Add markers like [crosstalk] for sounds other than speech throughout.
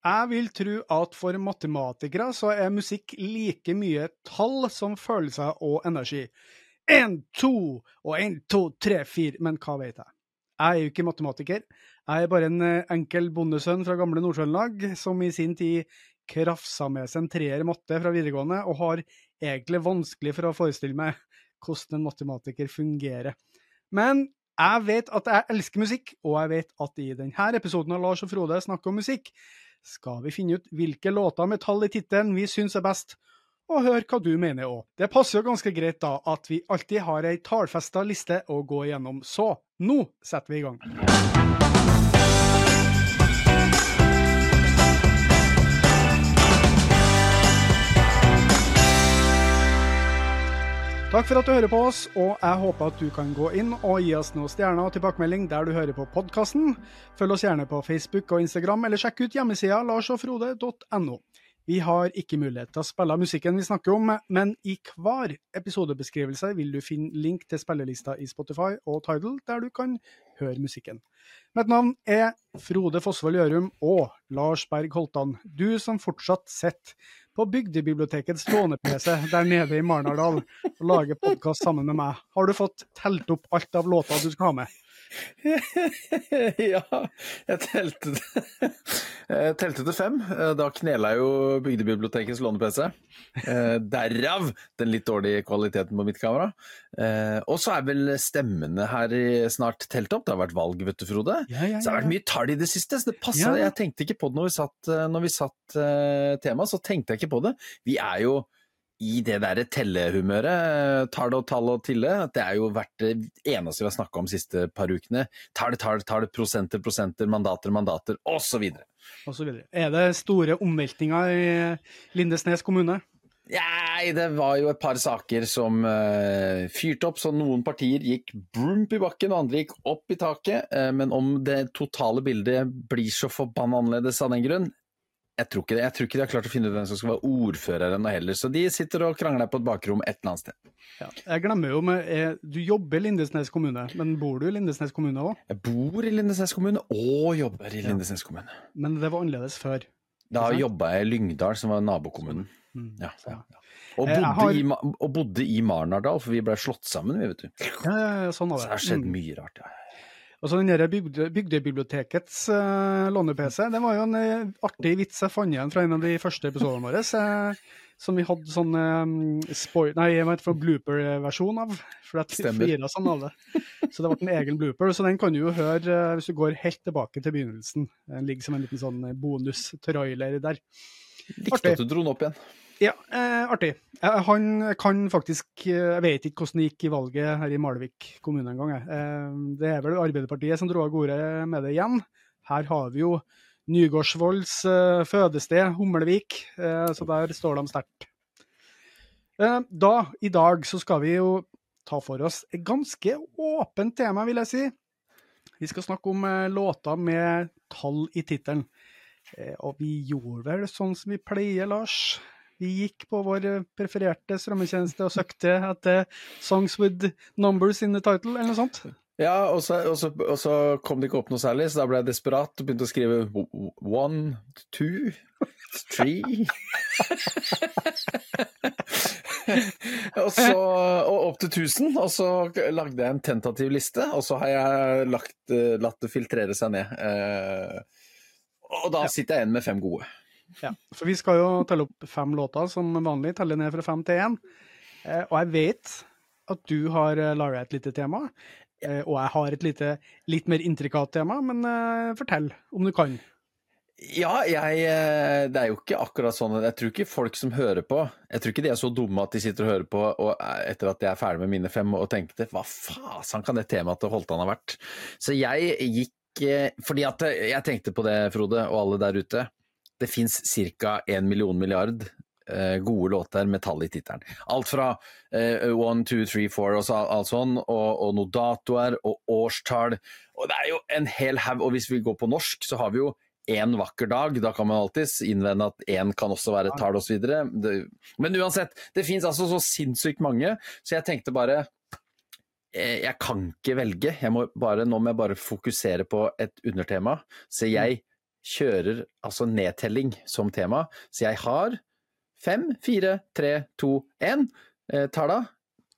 Jeg vil tro at for matematikere så er musikk like mye tall som følelser og energi. Én, to og én, to, tre, fire. Men hva vet jeg? Jeg er jo ikke matematiker. Jeg er bare en eh, enkel bondesønn fra gamle Nord-Trøndelag som i sin tid krafsa med seg en treer matte fra videregående, og har egentlig vanskelig for å forestille meg hvordan en matematiker fungerer. Men jeg vet at jeg elsker musikk, og jeg vet at i denne episoden av Lars og Frode snakker om musikk, skal vi finne ut hvilke låter med tall i tittelen vi syns er best, og høre hva du mener òg. Det passer jo ganske greit da at vi alltid har ei tallfesta liste å gå igjennom, så nå setter vi i gang. Takk for at du hører på oss, og jeg håper at du kan gå inn og gi oss noen stjerner og tilbakemelding der du hører på podkasten. Følg oss gjerne på Facebook og Instagram, eller sjekk ut hjemmesida larsogfrode.no. Vi har ikke mulighet til å spille musikken vi snakker om, men i hver episodebeskrivelse vil du finne link til spillelista i Spotify og Tidal, der du kan høre musikken. Mitt navn er Frode Fosvold Gjørum og Lars Berg Holtan, du som fortsatt sitter på Bygdebibliotekets låne-PC der nede i Marnardal og lager podkast sammen med meg. Har du fått telt opp alt av låter du skal ha med? [laughs] ja, jeg telte, jeg telte til fem. Da knela jo Bygdebibliotekets låne-PC. Eh, derav den litt dårlige kvaliteten på mitt kamera. Eh, og så er vel stemmene her snart telt opp. Det har vært valg, vet du, Frode. Ja, ja, ja, Så det har vært mye tall i det siste. Så det passet. Ja. Jeg tenkte ikke på det når vi satt, når vi satt temaet, så tenkte jeg ikke på det. Vi er jo i det derre tellehumøret, tall og tall og tille, det er jo vært det eneste vi har snakka om de siste par ukene. Tall, tall, tall, prosenter, prosenter, mandater, mandater, osv. Er det store omveltninger i Lindesnes kommune? Nei, det var jo et par saker som uh, fyrte opp, så noen partier gikk brump i bakken, og andre gikk opp i taket. Uh, men om det totale bildet blir så forbanna annerledes av den grunn, jeg tror ikke det. Jeg tror ikke de har klart å finne ut hvem som skal være ordfører ennå heller, så de sitter og krangler på et bakrom et eller annet sted. Ja. Jeg glemmer jo med jeg, Du jobber i Lindesnes kommune, men bor du i Lindesnes kommune òg? Jeg bor i Lindesnes kommune og jobber i Lindesnes kommune. Men det var annerledes før. Da jobba jeg i Lyngdal, som var nabokommunen. Mm. Ja, Så- ja. Og, Eh, bodde har- i, og bodde i Marnardal, for vi ble slått sammen, vi, vet du. Ja, ja, ja, sånn var Så det. det har skjedd Mm. mye rart. Ja. Og så den der bygde, Bygdebibliotekets uh, låne-PC, det var jo en uh, artig vits jeg fant igjen fra en av de første episodene våre. Uh, som vi hadde sånn um, spoil... Nei, jeg vet blooper-versjon av. For jeg Stemmer. flira sånn det. Så det ble en egen blooper. Så den kan du jo høre uh, hvis du går helt tilbake til begynnelsen. Den ligger som en liten sånn bonus-trailer der. Likte at du dro den opp igjen. Ja, eh, artig. Eh, han kan faktisk eh, Jeg vet ikke hvordan det gikk i valget her i Malvik kommune en gang. Eh, det er vel Arbeiderpartiet som dro av gårde med det igjen. Her har vi jo Nygårdsvolds eh, fødested, Humlevik, eh, så der står de sterkt. Eh, da, i dag, så skal vi jo ta for oss et ganske åpent tema, vil jeg si. Vi skal snakke om låter med tall i tittelen. Og vi gjorde vel sånn som vi pleier, Lars. Vi gikk på vår eh, prefererte strømmetjeneste og søkte etter 'Songs with numbers in the title', eller noe sånt. Ja, og så, og, så, og så kom det ikke opp noe særlig, så da ble jeg desperat og begynte å skrive one, two, three og, så, og opp til 1000, og så lagde jeg en tentativ liste, og så har jeg lagt, latt det filtrere seg ned. Eh, og da sitter jeg igjen med fem gode. Ja, for vi skal jo telle opp fem låter som vanlig, telle ned fra fem til én. Eh, og jeg vet at du har eh, laga et lite tema, eh, og jeg har et lite, litt mer intrikat tema, men eh, fortell om du kan. Ja, jeg Det er jo ikke akkurat sånn Jeg tror ikke folk som hører på Jeg tror ikke de er så dumme at de sitter og hører på og etter at jeg er ferdig med mine fem og tenkte hva faen kan det temaet til Holtan ha vært? Så jeg gikk Fordi at jeg tenkte på det, Frode, og alle der ute. Det fins ca. en million milliard eh, gode låter med tall i tittelen. Alt fra eh, one, two, three, four og så, alt sånn, og, og noen datoer og årstall. Og det er jo en hel haug. Og hvis vi går på norsk, så har vi jo én vakker dag. Da kan man alltids innvende at én kan også være et tall osv. Men uansett, det fins altså så sinnssykt mange, så jeg tenkte bare eh, jeg kan ikke velge. Jeg må bare, nå må jeg bare fokusere på et undertema. Så jeg kjører altså nedtelling som tema. Så jeg har fem, fire, tre, to, én. Eh, tar da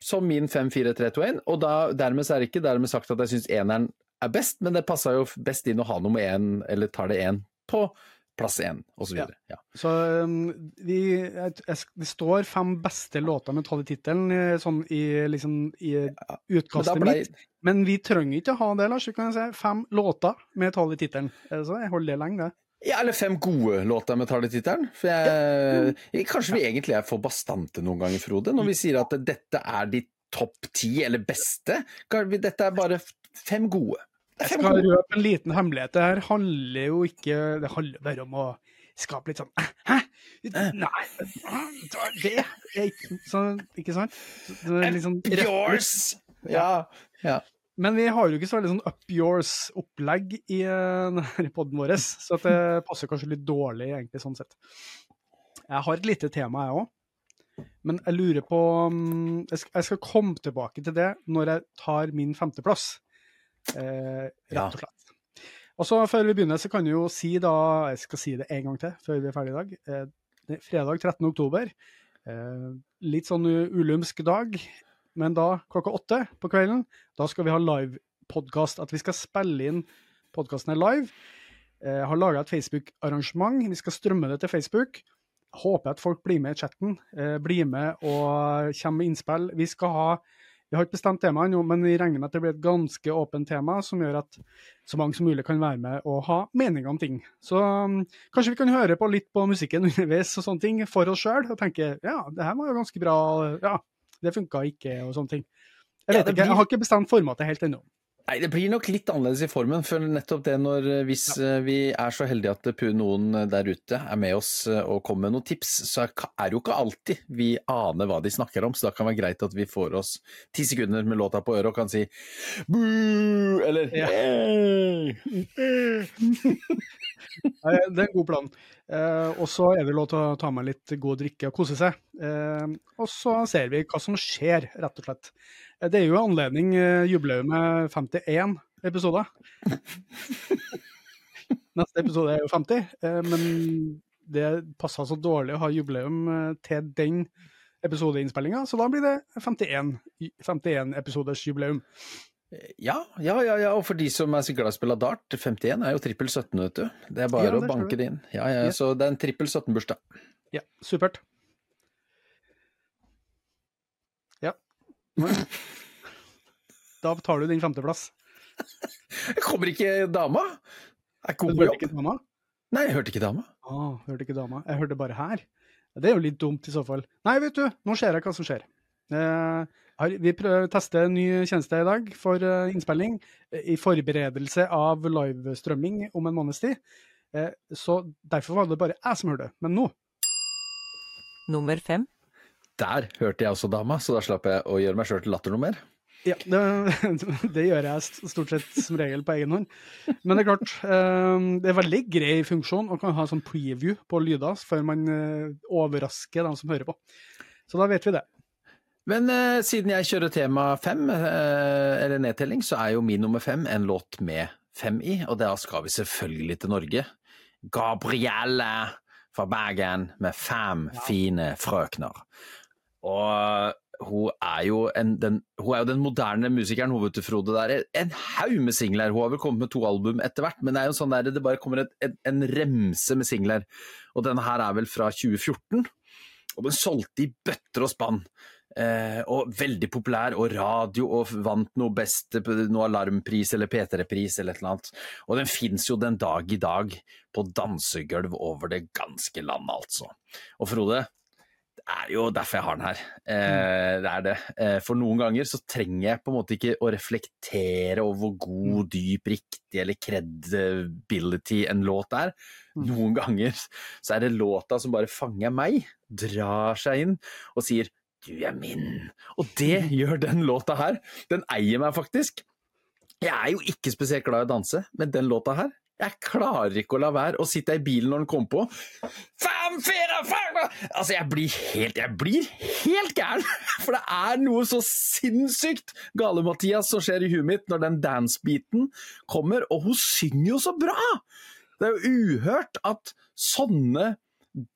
som min 5, 4, 3, 2, 1. Og da, dermed er det ikke dermed sagt at jeg syns eneren er best, men det passa jo best inn å ha nummer én, eller tar det én på plass én, osv. Ja. Ja. Så um, jeg, det står fem beste låter med tall i tittelen eh, sånn i, liksom, i utkastet ble, mitt, men vi trenger ikke å ha det, Lars. Vi kan si fem låter med tall i tittelen. Eh, Så jeg holder det lenge, det. ja, eller fem gode låter med talletittelen. For jeg, kanskje vi egentlig er for bastante noen ganger, Frode, når vi sier at dette er de topp ti eller beste. Dette er bare fem gode. Jeg skal røpe en liten hemmelighet. Det her handler jo ikke Det handler bare om å skape litt sånn Hæ? Nei, det er ikke sånn, ikke sant? Det er liksom Up Yours! Ja. ja. Men vi har jo ikke så veldig sånn up yours-opplegg i uh, poden vår, så at det passer kanskje litt dårlig, egentlig, sånn sett. Jeg har et lite tema, jeg òg. Men jeg lurer på jeg, skal, jeg skal komme tilbake til det når jeg tar min femteplass. Eh, rett og slett. Og så Før vi begynner, så kan du jo si da Jeg skal si det en gang til før vi er ferdig i dag. Eh, fredag 13. oktober. Eh, litt sånn ulumsk dag, men da klokka åtte på kvelden, da skal vi ha livepodkast. At vi skal spille inn podkasten live. Eh, har laga et Facebook-arrangement. Vi skal strømme det til Facebook. Håper at folk blir med i chatten. Eh, blir med og kommer med innspill. Vi skal ha vi har ikke bestemt temaet ennå, men vi regner med at det blir et ganske åpent tema, som gjør at så mange som mulig kan være med og ha meninger om ting. Så um, kanskje vi kan høre på litt på musikken [laughs] underveis og sånne ting for oss sjøl, og tenke ja, det her var jo ganske bra, ja, det funka ikke, og sånne ting. Jeg Ja, blir... ikke, jeg har ikke bestemt formatet helt ennå. Nei, det blir nok litt annerledes i formen, for nettopp det når eh, hvis ja. vi er så heldige at noen eh, der ute er med oss eh, og kommer med noen tips, så er det jo ikke alltid vi aner hva de snakker om, så da kan det være greit at vi får oss ti sekunder med låta på øret og kan si boo, eller Ja. Nei, Det er en god plan. Eh, og så er det lov til å ta med litt god drikke og kose seg. Eh, og så ser vi hva som skjer, rett og slett. Eh, det er jo anledning uh, jubileum med 51 episoder. [laughs] Neste episode er jo 50, uh, men det passer så dårlig å ha jubileum uh, til den episodeinnspillinga, så da blir det 51, 51 episoders jubileum. Ja, ja, ja, ja, og for de som er så glad i å spille dart, 51 er jo trippel 17, vet du. Det er bare Ja, det å banke det inn. Ja, ja, Ja. Så det er en trippel 17-bursdag. Ja, supert. Ja. Da tar du din femteplass. Kommer ikke dama? Er ikke hun på hørte jobb? ikke dama? Nei, jeg hørte ikke dama. Ah, hørte ikke dama. Jeg hørte bare her. Det er jo litt dumt i så fall. Nei, vet du, nå ser jeg hva som skjer. Eh, vi prøver å teste en ny tjeneste i dag for eh, innspilling, eh, i forberedelse av livestrømming om en måneds tid. Eh, så derfor var det bare jeg som hørte. Men nå Nummer fem. Der hørte jeg også dama, så da slapp jeg å gjøre meg sjøl til latter noe mer. Ja, det, [laughs] det gjør jeg stort sett som regel på egen hånd. Men det er klart, eh, det er veldig grei funksjon å kan ha sånn preview på lyder før man eh, overrasker dem som hører på. Så da vet vi det. Men eh, siden jeg kjører tema fem, eh, eller nedtelling, så er jo min nummer fem en låt med fem i, og da skal vi selvfølgelig til Norge. Gabrielle fra Bergen med fem fine frøkner. Og hun er en, den, hun er jo den moderne musikeren, hun vet du, Frode. Er en haug med singler. Hun har vel kommet med to album etter hvert, men det er jo sånn der, det bare kommer et, en, en remse med singler. Og denne her er vel fra 2014, og den solgte i bøtter og spann. Eh, og veldig populær, og radio, og vant noe best, noe alarmpris eller P3-pris eller et eller annet. Og den fins jo den dag i dag på dansegulv over det ganske land, altså. Og Frode, det er jo derfor jeg har den her. Eh, det er det. Eh, for noen ganger så trenger jeg på en måte ikke å reflektere over hvor god, dyp, riktig eller credibility en låt er. Noen ganger så er det låta som bare fanger meg, drar seg inn og sier du er min. Og det gjør den låta her. Den eier meg faktisk. Jeg er jo ikke spesielt glad i å danse, men den låta her jeg klarer ikke å la være å sitte i bilen når den kommer på. Fem, fire, fem! Altså, jeg blir helt, jeg blir helt gæren! [laughs] For det er noe så sinnssykt gale-Mathias som skjer i huet mitt når den dance-beaten kommer, og hun synger jo så bra! Det er jo uhørt at sånne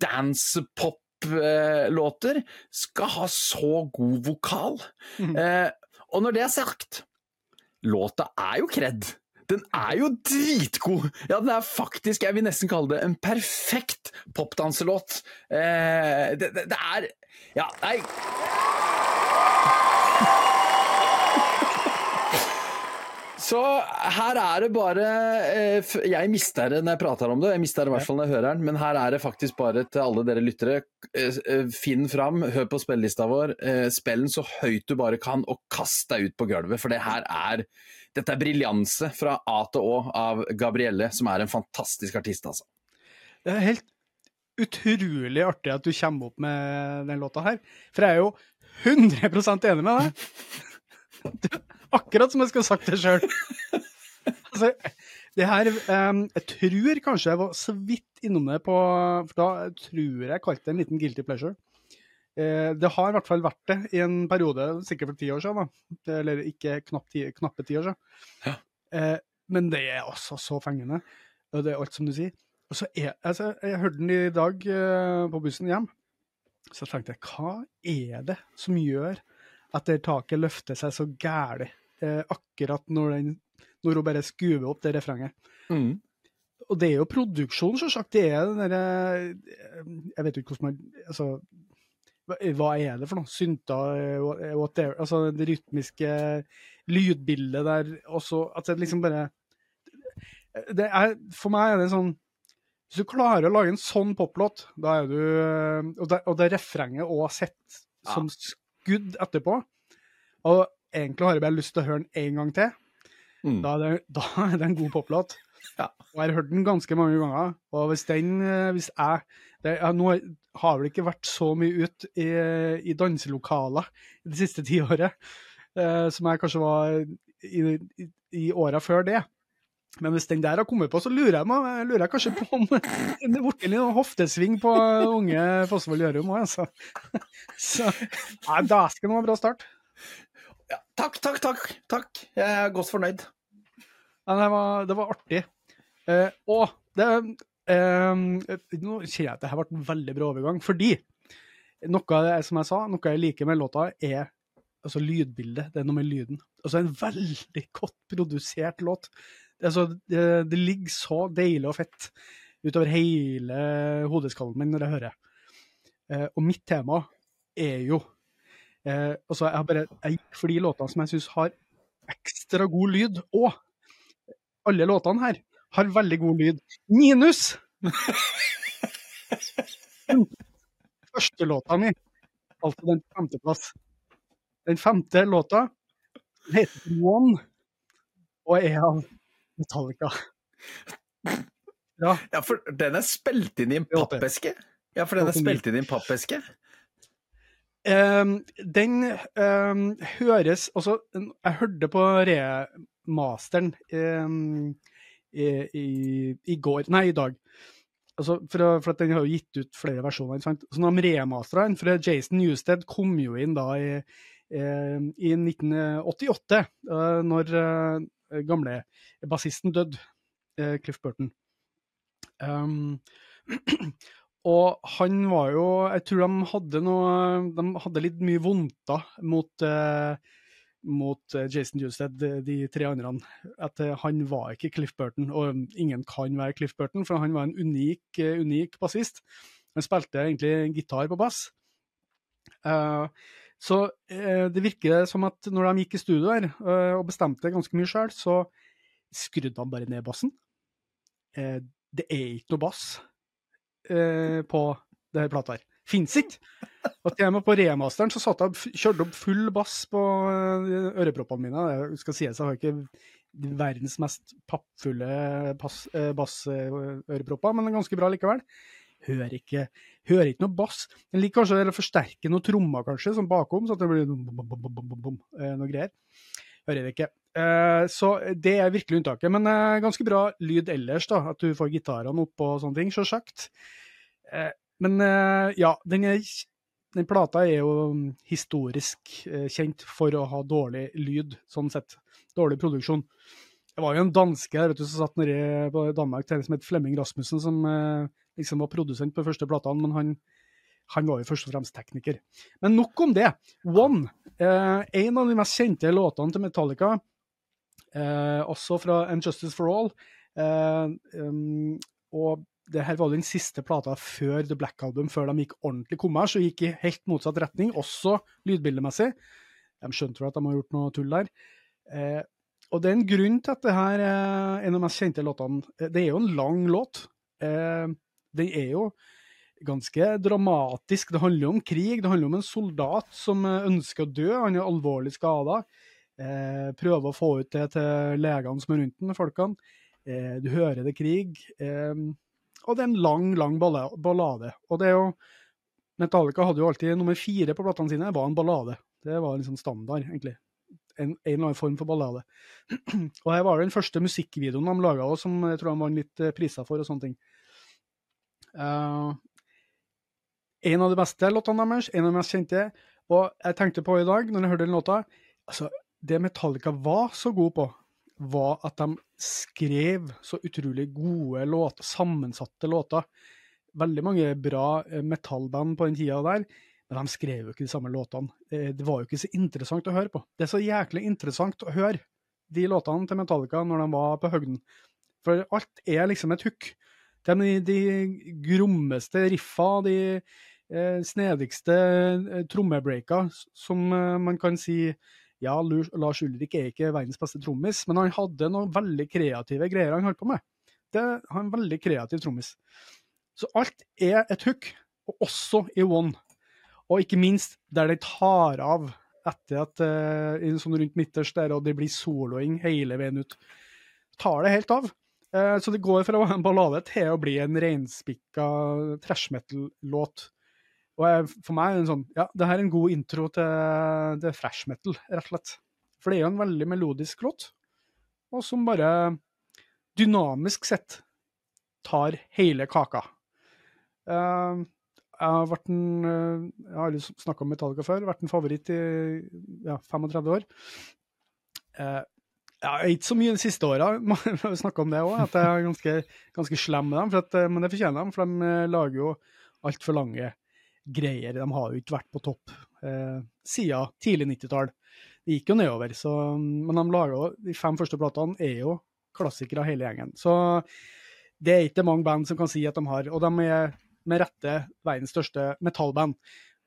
dance-pop-låter skal ha så god vokal. Eh, og når det er sagt, låta er jo kred. Den er jo dritgod! Ja, den er faktisk, jeg vil nesten kalle det en perfekt popdanselåt. Eh, det, det, det er Ja, nei Så her er det bare eh, Jeg mister det når jeg prater om det, jeg mister det i hvert fall når jeg hører den, men her er det faktisk bare til alle dere lyttere. eh, eh, Finn fram, hør på spillelista vår, spill den så høyt du bare kan, og kast deg ut på gulvet, for det her er dette er briljanse fra A til Å av Gabrielle, som er en fantastisk artist, altså. Det er helt utrolig artig at du kommer opp med den låta her. For jeg er jo 100 enig med deg. Akkurat som jeg skulle sagt det sjøl. Altså, det her um, Jeg tror kanskje jeg var så vidt innom det på For da tror jeg jeg kalte det en liten guilty pleasure. Eh, det har i hvert fall vært det i en periode, sikkert for ti år siden. da. Eller ikke knapp ti, knappe ti år siden. Ja. Eh, men det er altså så fengende. Og det er alt som du sier. Og så er, altså, jeg hørte den i dag eh, på bussen hjem. Så tenkte jeg, hva er det som gjør at det taket løfter seg så gæli akkurat når, den, når hun bare skuver opp det refrenget? Mm. Og det er jo produksjon, selvsagt. Det er den derre Jeg vet ikke hvordan man Altså, hva, hva er det for noe? Synter, eh, whatever Altså det rytmiske lydbildet der også At det liksom bare det er, For meg er det sånn Hvis du klarer å lage en sånn poplåt, da er du eh, Og det, og det refrenget òg sett som skudd etterpå. Og egentlig har jeg bare lyst til å høre den en gang til. Mm. Da er det, da er det en god poplåt. Ja. Og jeg har hørt den ganske mange ganger. Og hvis den eh, Hvis jeg det, jeg, Nå har vel ikke vært så mye ut i, i danselokaler det siste tiåret eh, som jeg kanskje var i, i, i åra før det. Men hvis den der har kommet på, så lurer jeg, meg, lurer jeg kanskje på om [laughs] det er blitt noen hoftesving på unge Fossvoll Gjørum òg, altså. [laughs] Så nei, dæsken var en bra start. Ja, takk, takk, takk. takk. Jeg er godt fornøyd. Ja, det, var, det var artig. Eh, og det eh, Nå kjenner jeg at det her ble en veldig bra overgang, fordi noe av det, som jeg sa, noe jeg liker med låta, er altså lydbildet. Det er noe med lyden. Altså en veldig godt produsert låt. Altså, det, det ligger så deilig og fett utover hele hodeskallen min når jeg hører. Eh, og mitt tema er jo eh, Altså, jeg har bare gikk for de låtene som jeg syns har ekstra god lyd. Og alle låtene her har veldig god lyd. Minus første låta mi, altså den femteplass. Den femte låta heter One og er av Metallica. Ja, Ja, for den er spilt inn i en pappeske? Ja, for den er spilt inn i en pappeske? Um, den um, høres Altså, jeg hørte på remasteren ehm, i, i, går Nei, i dag. Altså, for, å- for den har jo gitt ut flere versjoner. ikke sant? Så når de remastera den, for Jason Newsted kom jo inn da i, eh, i 1988, eh, når eh, gamle bassisten døde, Cliff Burton. Um, [clears throat] og han var jo Jeg tror de hadde noe De hadde litt mye vondter mot eh, mot eh, Jason Justed, de, tre andre. At eh, han var ikke Cliff Burton, og ingen kan være Cliff Burton, for han var en unik, eh, unik bassist. Han spilte egentlig gitar på bass. Uh, så uh, det virker som at når de gikk i studio her uh, og bestemte ganske mye sjøl, så skrudde han bare ned bassen. Det er ikke noe bass på det her plata her. Fins ikke. Og til og med på remasteren så satt jeg kjørte opp full bass på eh, øreproppene mine. Det skal sies, jeg har ikke verdens mest pappfulle eh, bassørepropper, men ganske bra likevel. Hører ikke, hører ikke noe bass. Den liker kanskje å forsterke noen trommer, kanskje, sånn bakom, så at det blir eh, noe greier. Hører det ikke. Så det er virkelig unntaket. Men ganske bra lyd ellers, da. At du får gitarene opp og sånne ting, selvsagt. Men eh, ja, den, er, den plata er jo mm, historisk eh, kjent for å ha dårlig lyd, sånn sett. Dårlig produksjon. Det var jo en danske der, vet du, som satt nede på Danmark som het Flemming Rasmussen, som eh, liksom var produsent på første platene, men han, han var jo først og fremst tekniker. Men nok om det. One, eh, en av de mest kjente låtene til Metallica, eh, også fra And Justice for All. Eh, um, og det her var den siste plata før The Black Album, før de gikk ordentlig kommers og gikk i helt motsatt retning, også lydbildemessig. De skjønte vel at de har gjort noe tull der. Eh, og det er en grunn til at det her er en av de mest kjente låtene. Eh, det er jo en lang låt. Eh, den er jo ganske dramatisk. Det handler jo om krig. Det handler om en soldat som eh, ønsker å dø. Han er alvorlig skada. Eh, prøver å få ut det til legene som er rundt den, folkene. Eh, du hører det krig. Eh, og det er en lang, lang ballade. Og det er jo Metallica hadde jo alltid nummer fire på platene sine, det var en ballade. Det var liksom standard, egentlig en, en, eller annen form for ballade. [clears throat] og her var det den første musikkvideoen de laga, som jeg tror de vant litt eh, priser for og sånne ting. Uh, en av de beste låtene deres, en av de mest kjente. Og jeg tenkte på i dag, når jeg hørte den låta altså, Det Metallica var så god på, var at de skrev så utrolig gode låter, sammensatte låter. Veldig mange bra eh, metallband på den tida der men de skrev jo ikke de samme låtene. Eh, det var jo ikke så interessant å høre på. Det er så jæklig interessant å høre de låtene til Metallica når de var på høgden. For alt er liksom et hook. De, de grommeste riffa, de eh, snedigste eh, trommebreaka som eh, man kan si ja, Lars Ulrik er ikke verdens beste trommis, men han hadde noen veldig kreative greier han holdt på med. Det, er en veldig kreativ trommis. Så alt er et hook, og også i One. Og ikke minst der det tar av etter at uh, sånn rundt midterst der, og det blir soloing hele veien ut. Tar det helt av. Uh, så det går fra en ballade til å bli en reinspikka trash metal-låt. Og jeg, for meg er det sånn Ja, det her er en god intro til, til fresh metal, rett og slett. For det er jo en veldig melodisk låt, og som bare dynamisk sett tar hele kaka. Uh, jeg har vært en eh, Jeg har snakka om Metallica før. Vært en favoritt i ja, 35 år. Jeg ja, ikke så mye de siste åra, [laughs] snakka om det òg, at jeg er ganske, ganske slem med dem. At, eh, men det fortjener de, for de eh, lager jo altfor lange greier. De har jo ikke vært på topp eh, siden tidlig 90-tall. Det gikk jo nedover, så, men de laget, de fem første platene er jo klassikere hele gjengen. Så det er ikke mange band som kan si at de har. Og de er med rette verdens største metallband.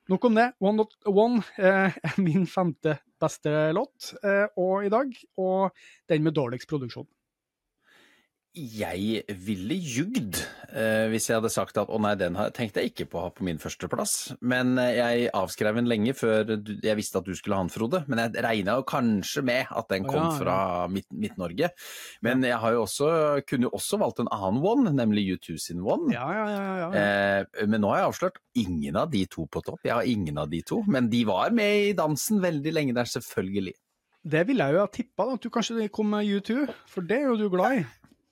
Nok om det. One Not One eh, er min femte beste låt eh, og i dag, og den med dårligst produksjon. Jeg ville jugd eh, hvis jeg hadde sagt at å nei, den tenkte jeg ikke på å ha på min førsteplass. Men eh, jeg avskrev den lenge før jeg visste at du skulle ha den, Frode. Men jeg regna jo kanskje med at den kom fra Midt-Norge. Men jeg har jo også, kunne jo også valgt en annen one, nemlig U2 sin one. Ja, eh, men nå har jeg avslørt ingen av de to på topp. Jeg har ingen av de to. Men de var med i dansen veldig lenge der, selvfølgelig. Det ville jeg jo ha tippa, at du kanskje kom med U2, for det er jo du glad i.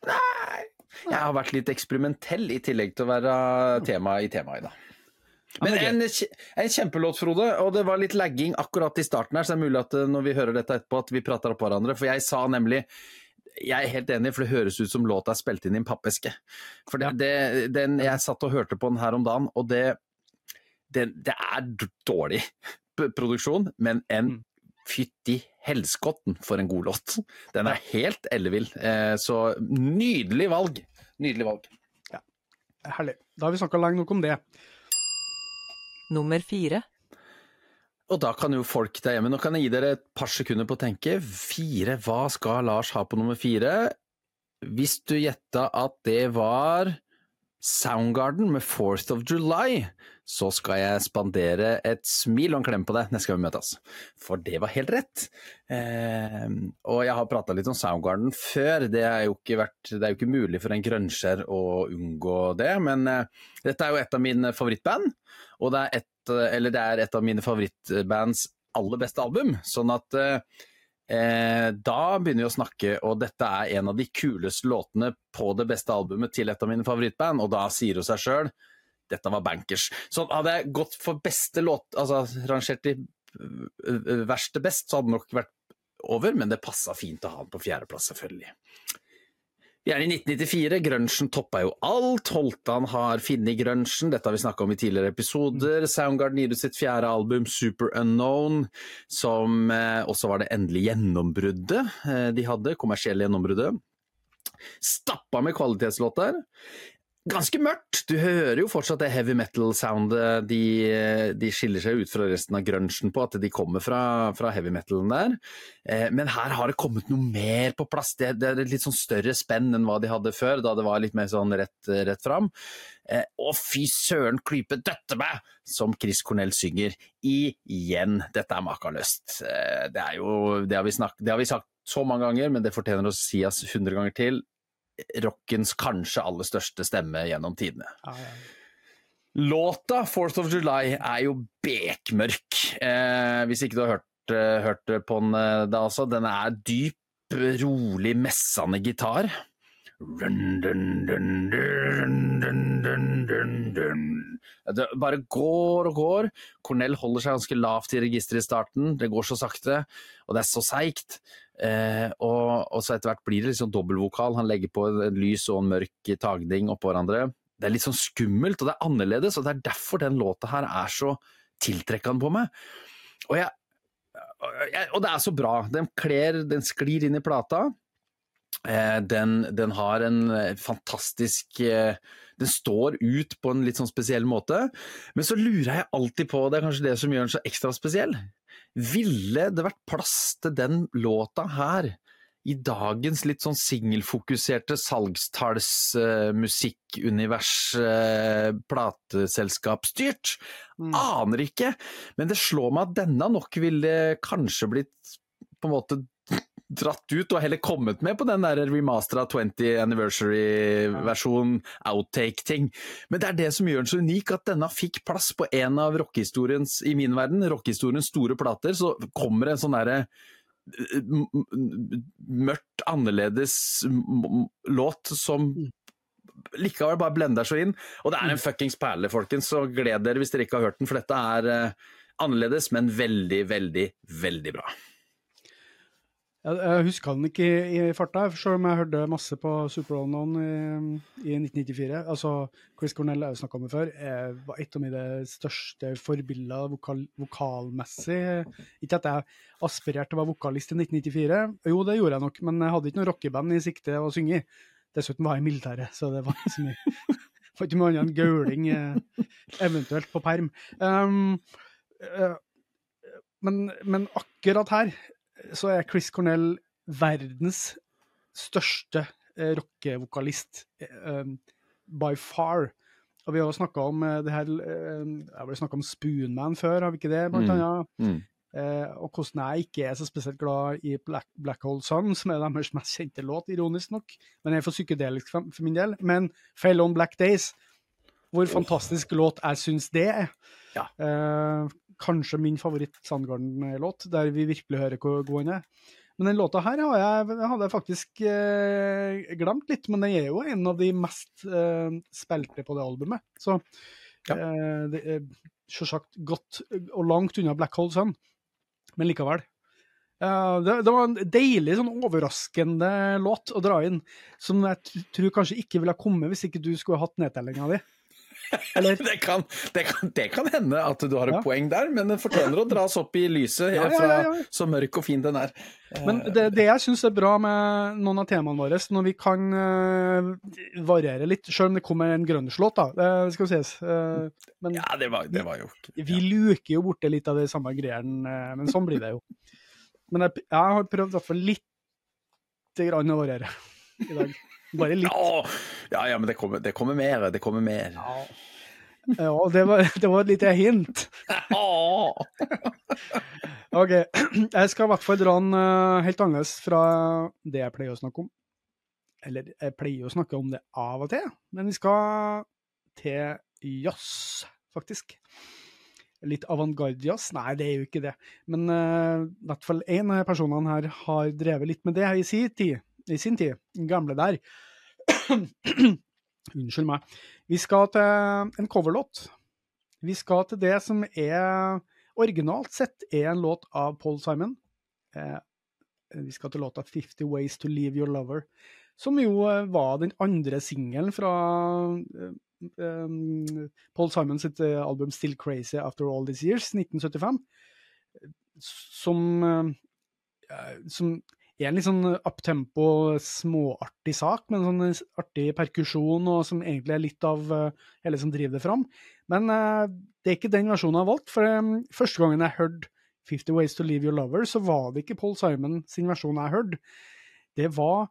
Nei. Jeg har vært litt eksperimentell i tillegg til å være tema i temaet i dag. Men en, en, kjempelåt, Frode, og det var litt lagging akkurat i starten her, så det er mulig at eh, når vi hører dette etterpå, at vi prater opp hverandre. For jeg sa nemlig jeg er helt enig, for det høres ut som låta er spilt inn i en pappeske. For det, det, den, Jeg satt og hørte på den her om dagen, og det, det, det er dårlig produksjon, men en mm. Fytti helskotten for en god låt. Den er helt ellevill. Eh, så nydelig valg. Nydelig valg. Ja, herlig. Da har vi snakka lenge nok om det. Nummer fire. Og da kan jo folk der hjemme Nå kan jeg gi dere et par sekunder på å tenke. Fire, hva skal Lars ha på nummer fire? Hvis du gjetta at det var Soundgarden med 4th of July, så skal jeg spandere et smil og en klem på deg neste gang vi møtes. For det var helt rett. Eh, og jeg har prata litt om Soundgarden før. Det er jo ikke, vært, det er jo ikke mulig for en grønnskjær å unngå det. Men eh, dette er jo et av mine favorittband, og det er et, eller det er et av mine favorittbands aller beste album. Sånn at eh, Eh, da begynner vi å snakke, og dette er en av de kuleste låtene på det beste albumet til et av mine favorittband, og da sier hun seg sjøl dette var bankers. Så hadde jeg gått for beste låt, altså rangert i verste best, så hadde det nok vært over, men det passa fint å ha den på fjerdeplass, selvfølgelig. Vi er i 1994, grunchen toppa jo alt, Holtan har funnet grunchen, dette har vi snakka om i tidligere episoder. Soundgarden gir ut sitt fjerde album, Super Unknown, som eh, også var det endelige gjennombruddet eh, de hadde, kommersielle gjennombruddet. Stappa med kvalitetslåter. Ganske mørkt, du hører jo fortsatt det heavy metal-soundet de, de, skiller seg ut fra resten av grunchen på, at de kommer fra, fra heavy metalen der. Eh, men her har det kommet noe mer på plass, det, det, er et litt sånn større spenn enn hva de hadde før, da det var litt mer sånn rett, rett fram. Eh, fy søren klype døtte meg, som Chris Cornell synger, igjen. Dette er makeløst. Eh, det er jo, det har snakket, det har vi sagt så mange ganger, men det fortjener å sies hundre ganger til rockens kanskje aller største stemme gjennom tidene. Ah, ja. Låta 4th of July er jo bekmørk. Eh, hvis ikke du har hørt, uh, hørt på den uh, da også. Den er dyp, rolig, messende gitar. Det bare går og går. Cornell holder seg ganske lavt i registeret i starten. Det går så sakte, og det er så seigt. Eh, og, og, så etter hvert blir det liksom dobbeltvokal. Han legger på en lys og en mørk tagning oppå hverandre. Det er litt sånn skummelt, og det er annerledes, og det er derfor den låta her er så tiltrekkende på meg. Og, jeg, og det er så bra. Den kler, den sklir inn i plata. Eh, den, den, har en eh, fantastisk eh, Den står ut på en litt sånn spesiell måte. Men så lurer jeg alltid på, det er kanskje det som gjør den så ekstra spesiell, ville det vært plass til den låta her i dagens litt sånn singelfokuserte salgstallsmusikkunivers uh, plateselskapsstyrt? Mm. Aner ikke, men det slår meg at denne nok ville kanskje blitt på en måte dratt ut og heller kommet med på den der remastera 20 anniversary-versjon, outtake-ting. Men det er det som gjør den så unik, at denne fikk plass på en av rockehistoriens, i min verden, rockehistoriens store plater. Så kommer en sånn derre mørkt, annerledes låt som likevel bare blender så inn. Og det er en fuckings perle, folkens, så gled dere hvis dere ikke har hørt den, for dette er uh, annerledes, men veldig, veldig, veldig bra. Jeg huska den ikke i, farta, selv om jeg hørte masse på Super Unknown i, i 1994. Altså, Chris Cornell har jeg snakka med før, var et av mine største forbilder vokal, vokalmessig. Ikke at jeg aspirerte til å være vokalist i 1994, jo det gjorde jeg nok, men jeg hadde ikke noe rockeband i sikte å synge i. Dessuten var jeg i militæret, så det var ikke så mye [laughs] Får ikke mye annet enn gauling, eh, eventuelt på perm. Um, uh, men, men akkurat her så er Chris Cornell verdens største eh, rockevokalist eh, by far. Og vi har snakka om eh, det her eh, Jeg har snakka om Spoonman før, har vi ikke det? Blant mm. annet. Mm. Eh, og hvordan jeg ikke er så spesielt glad i Black, Black Hole Sun, som er deres mest kjente låt, ironisk nok. Men jeg er for psykedelisk for, for min del. Men Fail On Black Days, hvor fantastisk låt jeg syns det er. Ja. Eh, kanskje min favoritt-Sandgarden-låt, der vi virkelig hører hvor god han er. Men den låta her jeg, hadde jeg faktisk eh, glemt litt, men den er jo en av de mest eh, spilte på det albumet. Så ja. eh, det er selvsagt godt og langt unna Black Hole Sun, men likevel. Uh, det, det, var en deilig, sånn overraskende låt å dra inn, som jeg tror kanskje ikke ville ha kommet hvis ikke du skulle hatt nedtellinga di. [laughs] det, kan, det, kan, det, kan, hende at du har et ja. poeng der, men den fortjener å dras opp i lyset ja, ja, fra så mørk og fin den er. Men det, det jeg syns er bra med noen av temaene våre, når vi kan uh, variere litt, selv om det kommer en grønnerslåt, da, det skal sies. Uh, men ja, det var, det var jo Vi, vi luker jo borte litt av de samme greiene, uh, men sånn blir det jo. Men jeg, jeg har prøvd i hvert fall lite grann å variere i dag. Bare litt. Ja, ja, men det kommer, det kommer mer. Det kommer mer. Ja, ja det, var, det var et lite hint. [laughs] OK. Jeg skal i hvert fall dra den uh, helt annerledes fra det jeg pleier å snakke om. Eller jeg pleier å snakke om det av og til, men vi skal til jazz, faktisk. Litt avantgarde-jazz? Nei, det er jo ikke det. Men uh, i hvert fall én av personene her har drevet litt med det i sin tid. I sin tid, gamle der. [clears throat] Unnskyld meg. Vi skal til en coverlåt. Vi skal til det som er originalt sett er en låt av Paul Simon. Eh, Vi skal til låta 'Fifty Ways To Leave Your Lover', som jo eh, var den andre singelen fra um, Paul Simons sitt album 'Still Crazy After All These Years', 1975, som, som en litt sånn uptempo, småartig sak, med en sånn artig perkusjon, og som egentlig er litt av eh, hele som driver det fram. Men uh, det er ikke den versjonen jeg har valgt, for um, første gangen jeg hørte 50 Ways to Leave Your Lover, så var det ikke Paul Simon sin versjon jeg hørte. Det var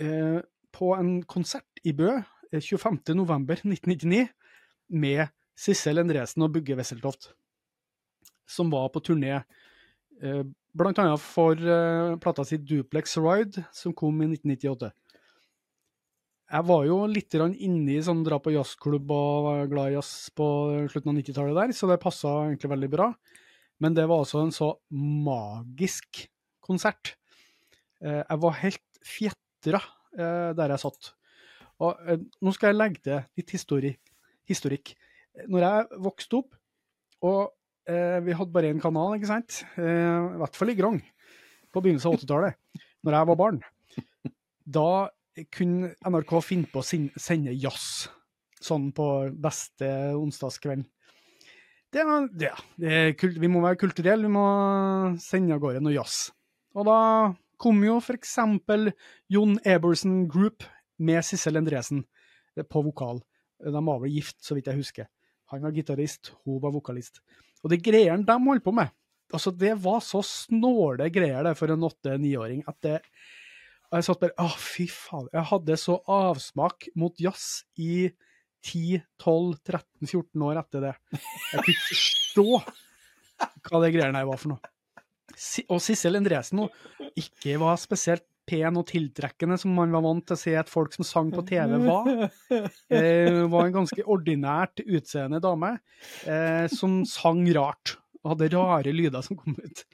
uh, på en konsert i Bø eh, 25.11.1999 med Sissel Endresen og Bugge Wesseltoft, som var på turné eh, annet for eh, plata si Duplex Ride, som kom i 1998. Jeg var jo litt inni sånn dra på jazzklubb og var glad i jazz på slutten av 90-tallet der, så det passa egentlig veldig bra. Men det var altså en så magisk konsert. Eh, jeg var helt fjetra eh, der jeg satt. Og nå skal jeg legge til litt histori historikk. Når jeg vokste opp, og eh, vi hadde bare én kanal, ikke sant, eh, i hvert fall i Grong, på begynnelsen av 80-tallet, når jeg var barn, da kunne NRK finne på å sende jazz, sånn på beste onsdagskvelden. Det, ja, det kult, vi må være kulturelle, vi må sende av gårde noe jazz. Og da kom jo eksempel Jon Eberson Group med Sissel Endresen eh, på vokal. De var vel gift, så vidt jeg husker. Han var gitarist, hun var vokalist. Og de greiene de holdt på med, altså det var så snåle greier det for en åtte-niåring at det jeg satt bare Å, fy faen. Jeg hadde så avsmak mot jazz i 10-12-13-14 år etter det. Jeg kunne ikke forstå hva de greiene her var for noe. Og Sissel Endresen nå ikke var spesielt pen og tiltrekkende, som man var vant til å se at folk som sang på TV var. [laughs] Eh, var en ganske ordinært utseende dame eh, som sang rart. Og hadde rare lyder som kom ut.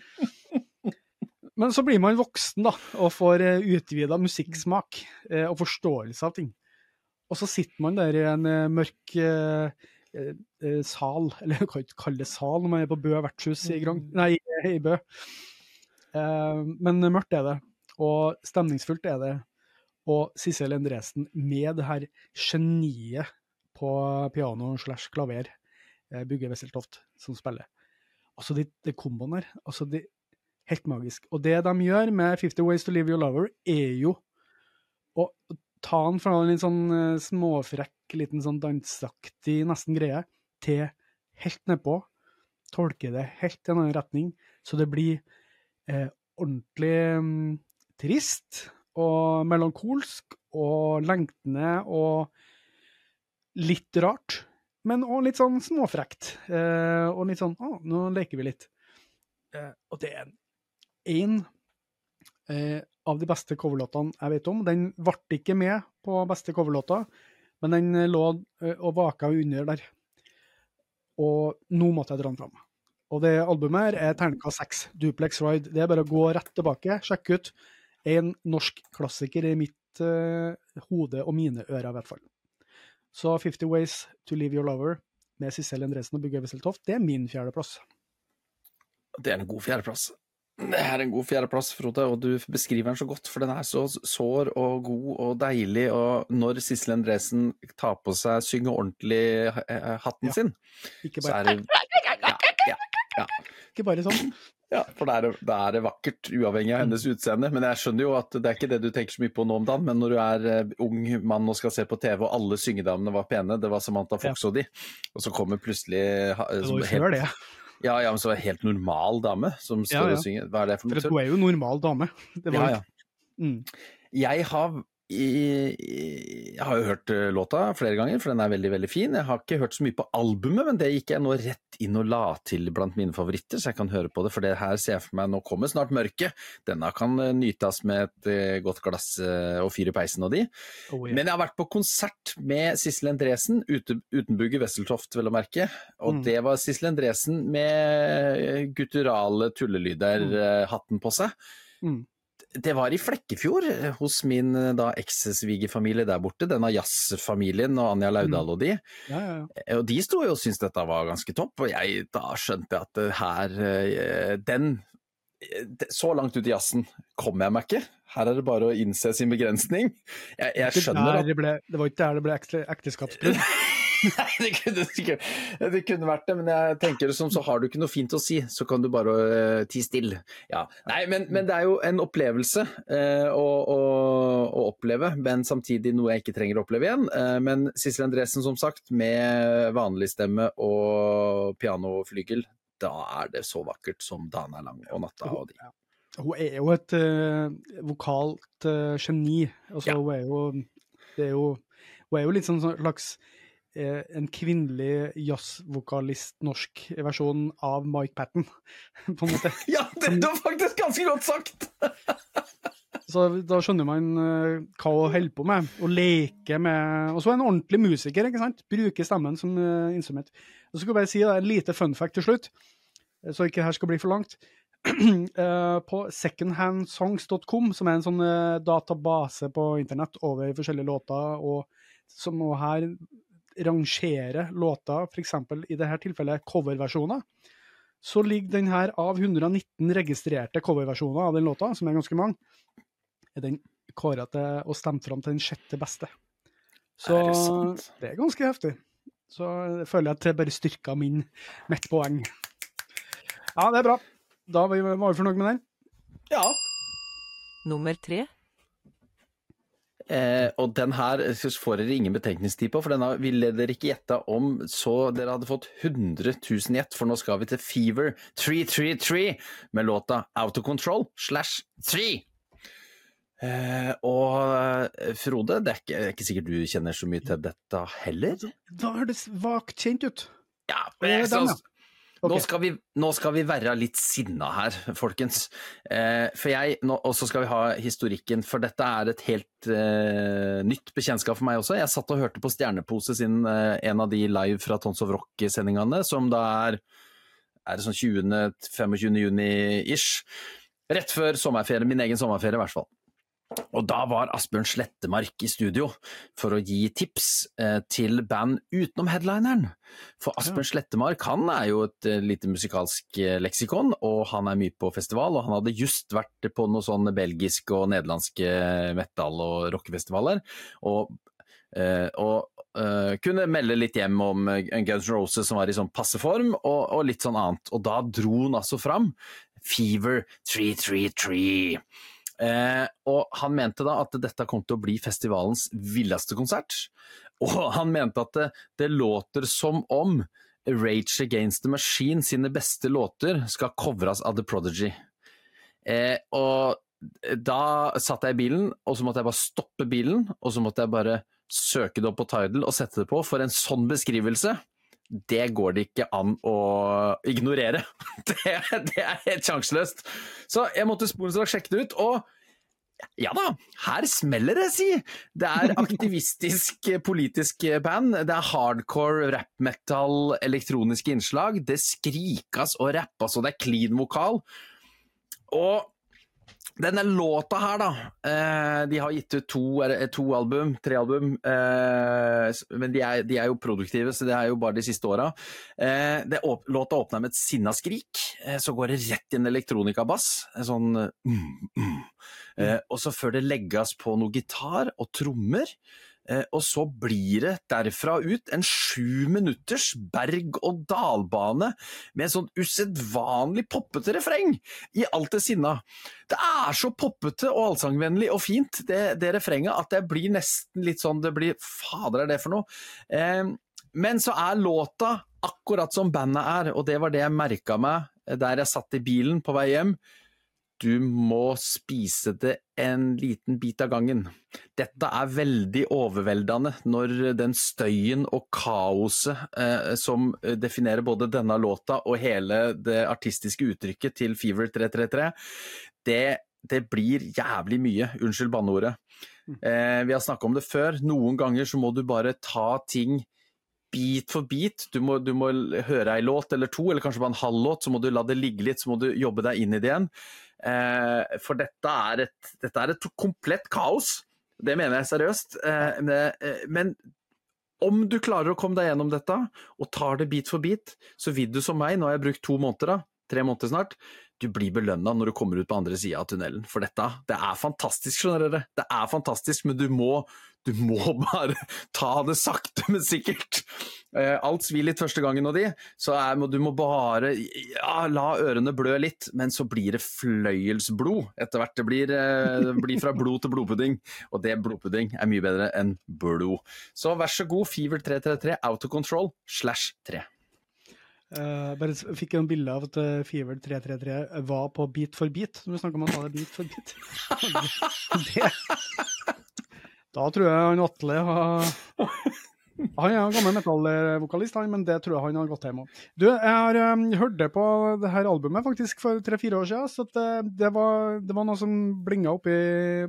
Men så blir man voksen da, og får eh, utvida musikksmak eh, og forståelse av ting. Og så sitter man der i en eh, mørk eh, sal, eller jeg kan ikke kalle det sal når man er på Bø vertshus i, Grong, nei, i Bø. Men mørkt er det, og stemningsfullt er det. Og Sissel Endresen med det her geniet på piano slash klaver, eh, Bugge Wesseltoft, som spiller. Altså, de, de komboen der, altså, de, helt magisk. Og det de gjør med 50 Ways to Leave Your Lover, er jo å ta den fra en litt sånn eh, småfrekk, liten sånn dansaktig nesten greie, til helt nedpå. Tolke det helt i en annen retning, så det blir eh, ordentlig mm, trist og melankolsk og lengtende og litt rart, men òg litt sånn småfrekt. Eh, og litt sånn Å, nå leker vi litt. Eh, og det er en eh, av de beste coverlåtene jeg vet om. Den ble ikke med på beste coverlåta, men den eh, lå eh, og vaka under der. Og nå måtte jeg dra den fram. Og det albumet her er terningkast seks, Duplex Ride. Det er bare å gå rett tilbake, sjekke ut. En norsk klassiker i mitt uh, hode og mine ører, i hvert fall. Så 50 Ways to Leave Your Lover med Sissel Endresen og Bugge Wesseltoft, det er min fjerdeplass. Det er en god fjerdeplass. Det er en god fjerdeplass, Frode, og du beskriver den så godt, for den er så sår og god og deilig. Og når Sissel Endresen tar på seg, synger ordentlig eh, hatten Ja. sin, Ikke så er det ja, ikke bare sånn. ja, for da er, det, er det vakkert, uavhengig av hennes utseende. Men jeg skjønner jo at det er ikke det du tenker så mye på nå om dagen, men når du er eh, ung mann og skal se på TV, og alle syngedamene var pene, det var Samantha Fox og de, og så kommer plutselig ha- Det som helt-. Ja, ja, men så er helt normal dame som står Ja, ja. og synger. Hva er det for noe For hun er jo normal dame. Det var, Ja, ja. Mm. Jeg har, jeg har jo hørt eh, låta flere ganger, for den er veldig veldig fin. Jeg har ikke hørt så mye på albumet, men det gikk jeg nå rett inn og la til blant mine favoritter, så jeg kan høre på det. For det her ser jeg for meg nå kommer snart mørket. Denne kan nytes med et eh, godt glass eh, og fyr i peisen og de. Oh, ja. Men jeg har vært på konsert med Sissel Endresen, ute, uten Bugge Wesseltoft vel å merke. Og Mm. det var Sissel Endresen med gutturale tullelyder, Mm. eh, hatten på seg. Mm. Det var i Flekkefjord, eh, hos min eh, da eks-svigerfamilie der borte, denne jazzfamilien og Anja Laudal og de. Ja, ja, ja. Eh, Og de sto jo og syntes dette var ganske topp, og jeg, da skjønte jeg at her, den så langt ut i jazzen kommer jeg meg ikke. Her er det bare å innse sin begrensning. Jeg, jeg skjønner at det, ble, det var ikke der det ble ekte- ekteskapsbrudd. [laughs] [laughs] Nei, det kunne Det kunne vært det, men jeg tenker det som så har du ikke noe fint å si, så kan du bare uh, tie stille. Ja. Nei, men, men det er jo en opplevelse uh, å, å, å oppleve, men samtidig noe jeg ikke trenger å oppleve igjen. Uh, men Sissel Endresen, som sagt, med vanlig stemme og pianoflygel, da er det så vakkert som dagen er lang og natta og de. Hun er jo et eh, vokalt eh, geni. Altså, Ja. hun er jo Det er jo Hun er jo litt sånn slags eh, en kvinnelig jazzvokalist, norsk versjon av Mike Patten, [laughs] på en måte. [laughs] Ja, det var faktisk ganske godt sagt! [laughs] Så da skjønner man eh, hva hun holder på med, og leker med Og så er en ordentlig musiker, ikke sant? Bruker stemmen som eh, instrument. Og så skal jeg bare si da, en lite fun fact til slutt, eh, så ikke her skal bli for langt. [clears throat] Eh, på secondhandsongs.com, som er en sånn eh, database på internett over forskjellige låter, og som nå her rangerer låter, f.eks. i dette tilfellet coverversjoner, så ligger den her av 119 registrerte coverversjoner av den låta, som er ganske mange, er den kåra til og stemt fram til den sjette beste. Så Er det sant? det er ganske heftig. Så jeg føler jeg at det bare styrka min, mitt poeng. Ja, det er bra. Da var vi fornøyd med den. Ja. Nummer tre. Eh, og den her får dere ingen betenkningstid på, for denne ville dere ikke gjette om så dere hadde fått 100 000 gjett, for nå skal vi til Fever 333 med låta Out of Control slash 3. Eh, og eh, Frode, det er, ikke, det er ikke sikkert du kjenner så mye til dette heller? Da høres vagt kjent ut. Ja, Det er den, ja. Ok. Nå, skal vi, nå skal vi være litt sinna her, folkens. Eh, for jeg, Og så skal vi ha historikken, for dette er et helt eh, nytt bekjentskap for meg også. Jeg satt og hørte på Stjernepose sin, eh, en av de live fra Tons of Rock-sendingene, som da er, er det sånn 20.-25. juni-ish. Rett før sommerferie, min egen sommerferie i hvert fall. Og da var Asbjørn Slettemark i studio for å gi tips eh, til band utenom headlineren. For Asbjørn Slettemark han er jo et eh, lite musikalsk eh, leksikon, og han er mye på festival. Og han hadde just vært på noen sånne belgiske og nederlandske metal- og rockefestivaler. Og, og kunne melde litt hjem om Guns N' Roses som var i sånn passe form, og, og litt sånn annet. Og da dro han altså fram Fever 333. Eh, og han mente da at dette kom til å bli festivalens villeste konsert. [laughs] Og han mente at det, det låter som om Rage Against the Machine sine beste låter skal covres av The Prodigy. Eh, og da satt jeg i bilen, og så måtte jeg bare stoppe bilen, og så måtte jeg bare søke det opp på Tidal og sette det på, for en sånn beskrivelse det går det ikke an å ignorere. [laughs] Det, det er helt sjanseløst. Så jeg måtte sporenstraks sjekke det ut, og ja da, her smeller det, si! Det er aktivistisk [laughs] politisk band, det er hardcore, rap metal, elektroniske innslag, det skrikas og rappas, og det er clean vokal. Og denne låta her, da. Eh, de har gitt ut to, to album, tre album. Eh, men de er, de er, jo produktive, så det er jo bare de siste åra. Eh, låta åpner med et sinna skrik. Så går det rett elektronikabass. En sånn mm, mm. Og så før det legges på noe gitar og trommer. Eh, og så blir det derfra ut en sju minutters berg-og-dal-bane med sånn usedvanlig poppete refreng i alt det sinna. Det er så poppete og allsangvennlig og fint, det, det refrenget, at det blir nesten litt sånn det blir Fader, er det for noe? Eh, men så er låta akkurat som bandet er, og det var det jeg merka meg der jeg satt i bilen på vei hjem du må spise det en liten bit av gangen. Dette er veldig overveldende når den støyen og kaoset eh, som definerer både denne låta og hele det artistiske uttrykket til Fever 333, det, det blir jævlig mye, unnskyld banneordet. Eh, vi har snakka om det før, noen ganger så må du bare ta ting bit for bit. Du må, du må høre ei låt eller to, eller kanskje bare en halv låt, så må du la det ligge litt, så må du jobbe deg inn i det igjen. Eh, for dette er, et, dette er, et, komplett kaos. Det mener jeg seriøst. Eh, men, men, om du klarer å komme deg gjennom dette, og tar det bit for bit, så vil du som meg, nå har jeg brukt to måneder, da, tre måneder snart, du blir belønna når du kommer ut på andre sida av tunnelen. For dette, det er fantastisk, skjønner dere. Det er fantastisk, men du må, du må [laughs] bare ta det sakte, men sikkert. Eh, alt svir litt første gangen og de, så er, du må bare ja, la ørene blø litt, men så blir det fløyelsblod etter hvert. Det blir, eh, det blir fra blod til blodpudding, og det blodpudding er mye bedre enn blod. Så vær så god, Fever 333 Autocontrol slash 3. Uh, bare s- fikk en bilde av at uh, Fever 333 var på Beat for beat, når du snakker om å ta [laughs] [laughs] det bit for bit. det, da tror jeg han Atle har Han er en gammel metallvokalist, men det tror jeg han har gått hjem om. Du, jeg har um, hørt det på det her albumet faktisk for tre-fire år siden, så at, uh, det, var, det var noe som blinga oppi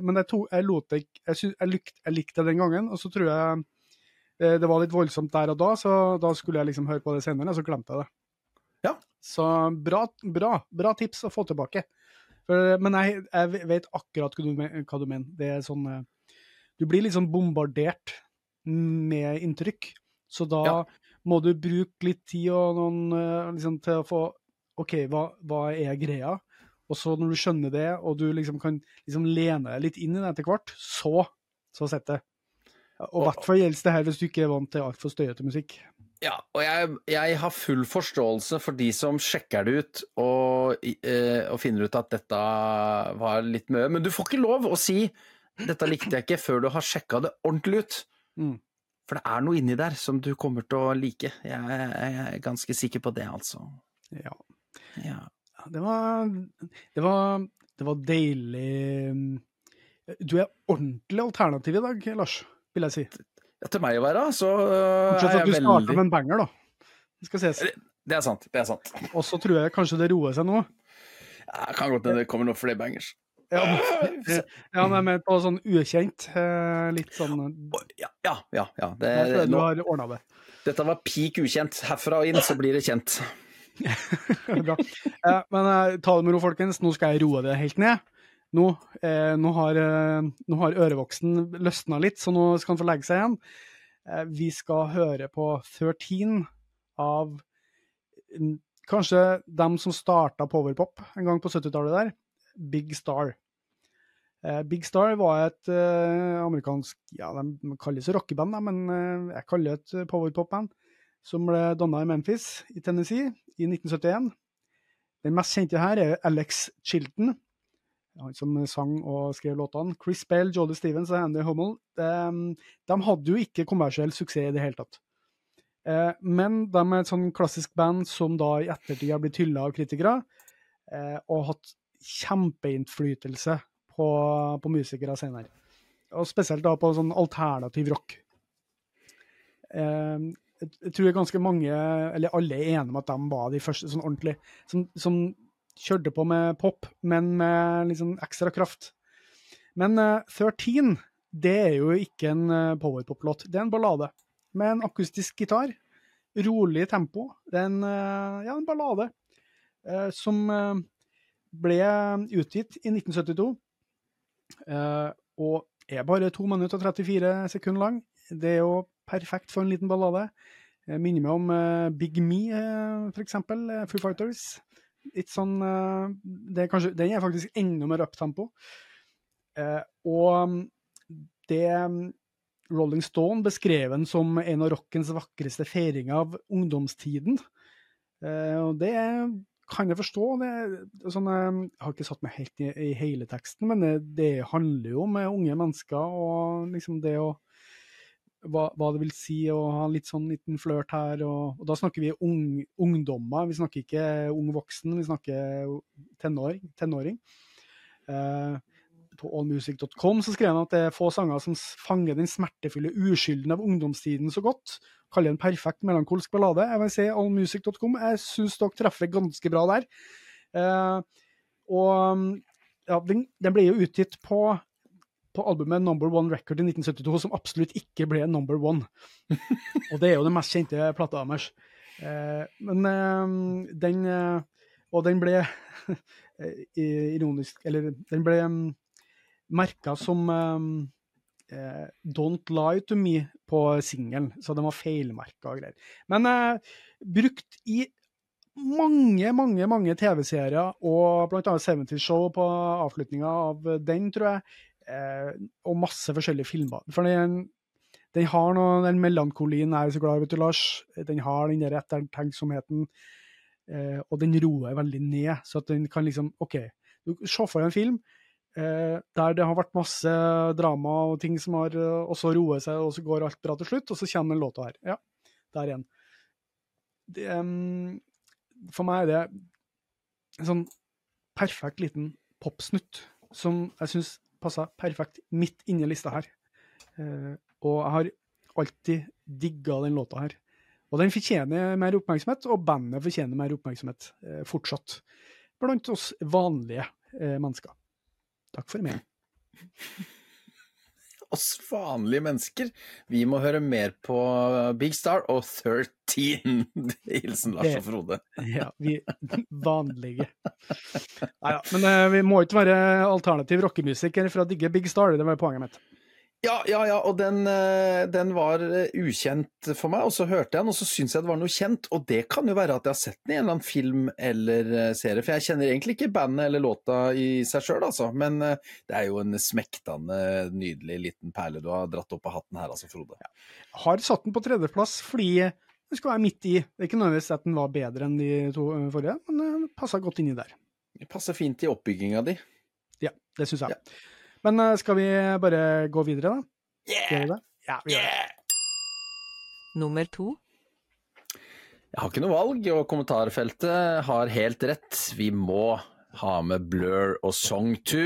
Men jeg, to, jeg lot det jeg, sy- jeg, lykt, jeg likte det den gangen, og så tror jeg eh, det var litt voldsomt der og da, så da skulle jeg liksom høre på det senere, og så glemte jeg det. Ja. Så bra, bra, bra tips å få tilbake. For, men jeg, vet akkurat hva du, men- hva du mener. Det er sånn eh, Du blir liksom bombardert med inntrykk, så da Ja. må du bruke litt tid og noen, eh, liksom, til å få OK, hva, hva er greia? Og så når du skjønner det, og du liksom kan liksom lene deg litt inn i det etter hvert, så, så sitter det. Og i hvert fall gjelder det her hvis du ikke er vant til altfor støyete musikk. Ja, og jeg, jeg har full forståelse for de som sjekker det ut og, eh, og finner ut at dette var litt mye. Men du får ikke lov å si 'dette likte jeg ikke' før du har sjekka det ordentlig ut. Mm. For det er noe inni der som du kommer til å like. Jeg, er ganske sikker på det, altså. Ja. Ja. Det var, det var, det var deilig Du er ordentlig alternativ i dag, Lars, vil jeg si. Ja, Til meg å være, så Bortsett er fra at du jeg starta med en banger, da. Det skal ses. Det er sant. det er sant. Og så tror jeg kanskje det roer seg nå. Ja, kan godt hende det kommer noen flere bangers. Ja, men- ja men på sånn ukjent. eh, Litt sånn Ja, ja, ja. ja. Det, Jeg føler du har ordna det. dette var peak ukjent. Herfra og inn så blir det kjent. [laughs] Bra. Eh, Men eh, ta det med ro, folkens. Nå skal jeg roe det helt ned. Nå, eh, nå, har, eh, nå har ørevoksen løsna litt, så nå skal han få legge seg igjen. Eh, vi skal høre på 13 av mm, kanskje dem som starta powerpop en gang på 70-tallet der. Big Star. Eh, Big Star var et eh, amerikansk ja, De kalles rockeband, men eh, jeg kaller det et powerpop-band. Som ble danna i Memphis i Tennessee i 1971. Den mest kjente her er Alex Chilton, han som sang og skrev låtene. Chris Bell, Jodie Stevens og Andy Hummel. De, de hadde jo ikke kommersiell suksess i det hele tatt. Men de er et sånn klassisk band som da i ettertid har blitt hylla av kritikere, og hatt kjempeinnflytelse på, på musikere senere. Og spesielt da på sånn alternativ rock. Eh, jeg tror ganske mange, eller alle, er enige om at de var de første sånn ordentlig, som, som kjørte på med pop, men med liksom ekstra kraft. Men eh, 13, det er jo ikke en uh, powerpop-låt. Det er en ballade med en akustisk gitar. Rolig tempo. Det er en, eh, ja, en ballade eh, som eh, ble utgitt i 1972. eh, og er bare 2 minutter og 34 sekunder lang. Det er jo perfekt for en liten ballade. Jeg minner meg om eh, Big Me, uh, eh, Foo Fighters. Litt sånn eh, det er kanskje, Den er faktisk enda mer uptempo. Og det Rolling Stone beskrev den som en av rockens vakreste feiringer av ungdomstiden. Eh, og det kan jeg forstå. Det, sånn, eh, jeg har ikke satt meg helt i, i hele teksten, men det, det handler jo om eh, unge mennesker og liksom det å hva, hva det vil si å ha litt sånn liten flørt her. Og, og da snakker vi ung, ungdommer, vi snakker ikke ung voksen, vi snakker tenåring. tenåring. Eh, på allmusic.com så skrev han at det er få sanger som fanger den smertefulle uskylden av ungdomstiden så godt. Kaller det en perfekt melankolsk ballade. Jeg vil si allmusic.com. Jeg syns dere treffer ganske bra der. Eh, og ja, den, den ble jo utgitt på, på albumet Number One Record i 1972, som absolutt ikke ble number one. og det er jo den mest kjente plata deres. Eh, men eh, den eh, Og den ble [laughs] ironisk Eller den ble merka som um, eh, Don't Lie To Me på singelen, så den var feilmerka og greier. Men eh, brukt i mange, mange mange TV-serier, og annet 70 Show på avslutninga av den, tror jeg. Eh, og masse forskjellige filmer. For den, den har noe, den melankolien er så glad i, vet du, Lars. Den har den der ettertenksomheten. Eh, og den roer veldig ned, så at den kan liksom OK, du se for deg en film eh, der det har vært masse drama og ting som har eh, Og så roer seg, og så går alt bra til slutt, og så kommer den låta her. Ja, der igjen. Det, em, for meg er det en sånn perfekt liten popsnutt som jeg syns passer perfekt midt inni lista her. Eh, og jeg har alltid digga den låta her. Og den fortjener mer oppmerksomhet, og bandet fortjener mer oppmerksomhet eh, fortsatt. Blant oss vanlige eh, mennesker. Takk for meg. [laughs] Oss vanlige mennesker. Vi må høre mer på Big Star og 13. [laughs] Hilsen Lars og Frode. [laughs] Ja, vi vanlige. Nei ja, men eh, vi må ikke være alternativ rockemusiker for å digge Big Star, det var poenget mitt. Ja, ja, ja, og den, eh, den var eh, ukjent for meg, og så hørte jeg den, og så syntes jeg det var noe kjent, og det kan jo være at jeg har sett den i en eller annen film eller eh, serie, for jeg kjenner egentlig ikke bandet eller låta i seg sjøl, altså, men det er jo en smektende, nydelig liten perle du har dratt opp av hatten her, altså, Frode. Har satt den på tredjeplass fordi den skal være midt i. Det er ikke nødvendigvis at den var bedre enn de to forrige, men den passa godt inni der. Det passer fint i oppbygginga di. Ja, det syns jeg. Men eh, skal vi bare gå videre, da? Gjør vi det? Ja, vi gjør det. Nummer to. Jeg har ikke noe valg, og kommentarfeltet har helt rett. Vi må ha med Blur og Song 2.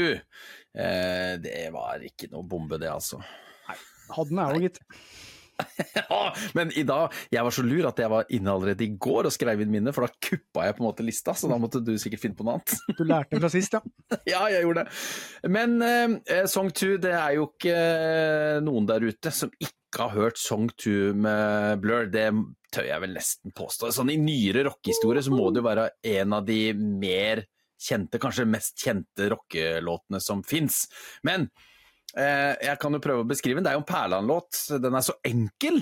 Eh, det var ikke noe bombe, det, altså. Nei. Hadde den jeg jo gitt. [laughs] Men i dag, jeg var så lur at jeg var inne allerede i går og skrev inn minnet, for da kuppa jeg på en måte lista, så da måtte du sikkert finne på noe annet. Du lærte fra sist, ja. [laughs] ja, jeg gjorde det. Men eh, Song 2, det er jo ikke eh, noen der ute som ikke har hørt Song 2 med Blur. Det tør jeg vel nesten påstå. Sånn I nyere rockehistorie så må det jo være en av de mer kjente, kanskje mest kjente rockelåtene som fins. Men Eh, jeg kan jo prøve å beskrive den. Det er jo en Perland-låt. Den er så enkel,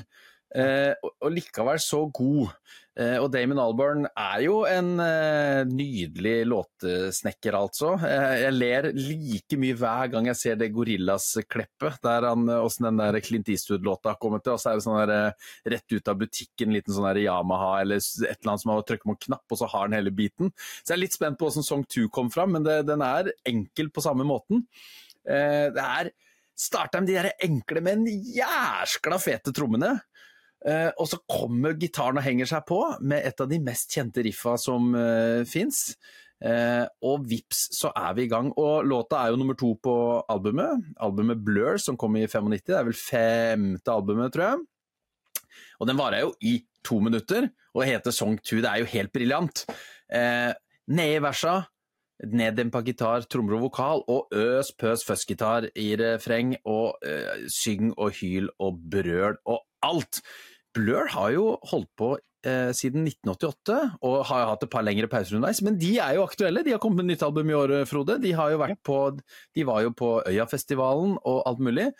eh, og likevel så god. Eh, og Damon Albarn er jo en nydelig låtesnekker, altså. Jeg ler like mye hver gang jeg ser det Gorillas-kleppet, der han, åssen den der Clint Eastwood-låta har kommet til. Og så er det sånn der rett ut av butikken, liten sånn der Yamaha eller et eller annet som har trykket på en knapp, og så har den hele biten. Så jeg er litt spent på hvordan Song 2 kom fram, men det, den er enkel på samme måten. Det er starta med de der enkle, men jæskla fete trommene. Uh, og så kommer gitaren og henger seg på med et av de mest kjente riffa som uh, fins. Uh, og vips, så er vi i gang. Og låta er jo nummer to på albumet. Albumet Blur, som kom i 95. Det er vel femte albumet, tror jeg. Og den varer jo i to minutter, og heter Song 2. Det er jo helt briljant. Uh, Nede i versa neddempa gitar, trommer og vokal, og øs pøs fuzzgitar i refreng, og uh, syng og hyl og brøl og alt. Blur har jo holdt på eh, siden 1988, og har hatt et par lengre pauser underveis, men de er jo aktuelle. De har kommet med nytt album i år, Frode. De, vært på, de var jo på Øyafestivalen og alt mulig.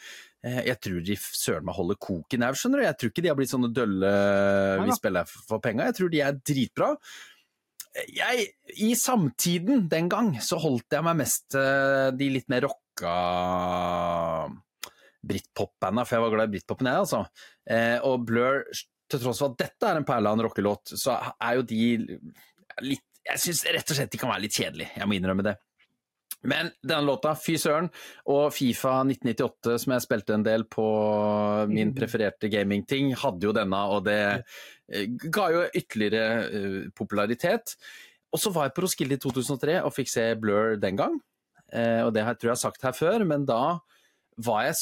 Eh, jeg tror de søren meg holder koken her, skjønner du. Jeg tror ikke de har blitt sånne dølle vi spiller for penga. Jeg tror de er dritbra jeg, I samtiden den gang så holdt jeg meg mest uh, de litt mer rocka britpop-banda, for jeg var glad i britpopen, jeg, altså. Uh, og Blur, til tross for at dette er en perle av en rockelåt, så er jo de litt Jeg syns rett og slett de kan være litt kjedelige, jeg må innrømme det. Men denne låta, fy søren, og Fifa 1998, som jeg spilte en del på min mm. prefererte gamingting, hadde jo denne, og det eh, ga jo ytterligere uh, popularitet. Og så var jeg på Roskilde i 2003 og fikk se Blur den gang, uh, og det tror jeg har sagt her før, men da var jeg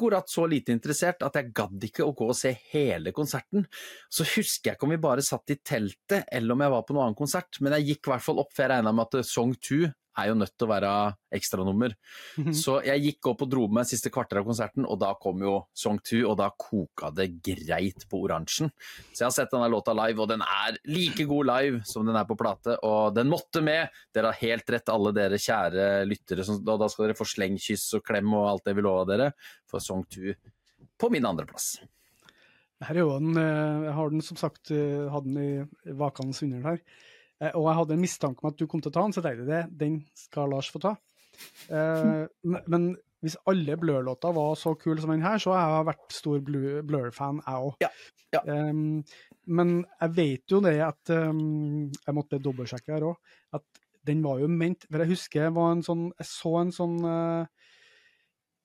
akkurat så lite interessert at jeg gadd ikke å gå og se hele konserten. Så husker jeg ikke om vi bare satt i teltet, eller om jeg var på noen annen konsert, men jeg gikk i hvert fall opp, for jeg regna med at Song 2 er jo nødt til å være ekstranummer. Mm -hmm. Så jeg gikk opp og dro med siste kvarter av konserten, og da kom jo Song 2, og da koka det greit på oransjen. Så jeg har sett denne låta live, og den er like god live som den er på plate, og den måtte med! Dere har helt rett, alle dere kjære lyttere, og da skal dere få slengkyss og klem og alt det vi lova dere, for Song 2 på min andreplass. Her er jo en, eh, Jeg har den som sagt eh, hadde den i vakende under her. Eh, Og jeg hadde en mistanke om at du kom til å ta den, så tenkte jeg det, den skal Lars få ta. Eh, men- hvis alle Blur-låter var så kule som den her, så har jeg vært stor Blur-fan, jeg òg. Ja, ja. Um, men jeg vet jo det at um, Jeg måtte dobbeltsjekke her òg. At den var jo ment For jeg husker jeg, var en sånn, jeg så en sånn uh,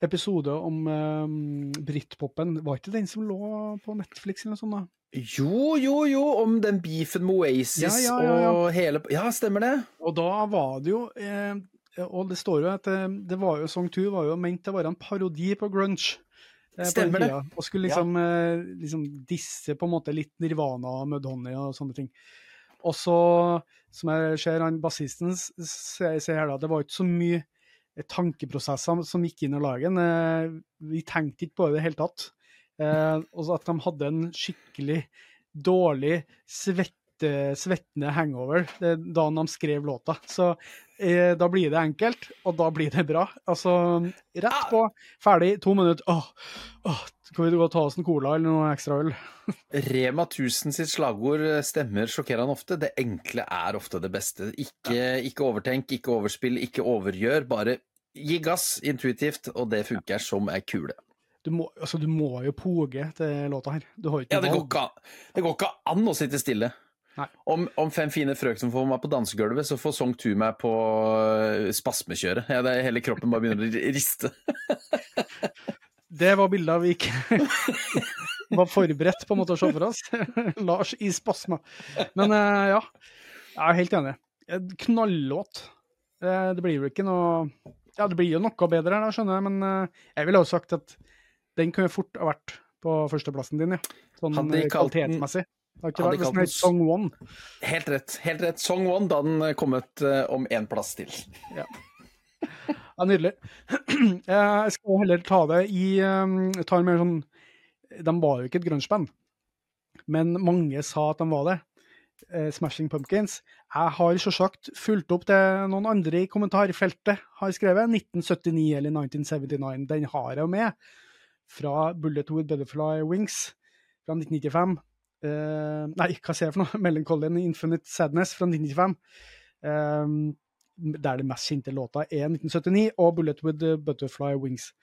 episode om um, britpopen. Var ikke den som lå på Netflix eller noe sånt? da? Jo, jo, jo, om den beefen med Oasis Ja, ja, ja, og hele Ja, stemmer det? Og da var det jo eh, Og det står jo at eh, det var jo Song 2 var jo ment til å være en parodi på grunge. eh, på Stemmer det. Og skulle liksom, eh, liksom disse på en måte litt Nirvana og Mudhoney og sånne ting. Og så, som jeg ser han bassisten ser sier her, da, det var ikke så mye tankeprosesser som gikk inn i lagen. Eh, Vi tenkte ikke på det i det hele tatt. Eh, og så at de hadde en skikkelig dårlig, svette, svettende hangover da de skrev låta. Så eh, da blir det enkelt, og da blir det bra. Altså rett på, ferdig, to minutter. Åh, åh, skal vi gå og ta oss en cola eller noe ekstra øl? [laughs] Rema 1000 sitt slagord eh, stemmer sjokkerende ofte. Det enkle er ofte det beste. Ikke, ikke overtenk, ikke overspill, ikke overgjør. Bare gi gass intuitivt, og det funker som ei kule. Du må, altså, du må jo poge til låta her. Du har ikke Ja, det går ikke det går ikke an å sitte stille. Om, om fem fine frøken får meg på dansegulvet, så får Song Tu meg på eh, spasmekjøret. Ja, det er hele kroppen bare begynner å riste. [laughs] Det var bilder vi ikke [laughs] var forberedt på en måte å se for oss. [laughs] Lars i spasma. Men eh, ja, jeg er helt enig. En Knallåt. Eh, det blir jo ikke noe Ja, det blir jo noe bedre, da, skjønner jeg, men eh, jeg ville også sagt at den kunne fort ha vært på førsteplassen din, ja. Sånn eh, kvalitetsmessig. Det har ikke vært hvis den het Song One. Helt rett. helt rett. Song One, da den kommet uh, om én plass til. Ja, ja, nydelig. [clears throat] Eh, Jeg skal heller ta det i um, jeg tar mer sånn De var jo ikke et grunge-band, men mange sa at de var det. Uh, Smashing Pumpkins. Jeg har selvsagt fulgt opp det noen andre i kommentarfeltet har skrevet. 1979 eller 1979. Den har jeg jo med. Fra Bullet with Butterfly Wings fra 1995. Uh, nei, hva sier jeg for noe? [laughs] Melancholy and Infinite Sadness fra 1995. Um, der det mest kjente låta er 1979 og Bullet with Butterfly Wings.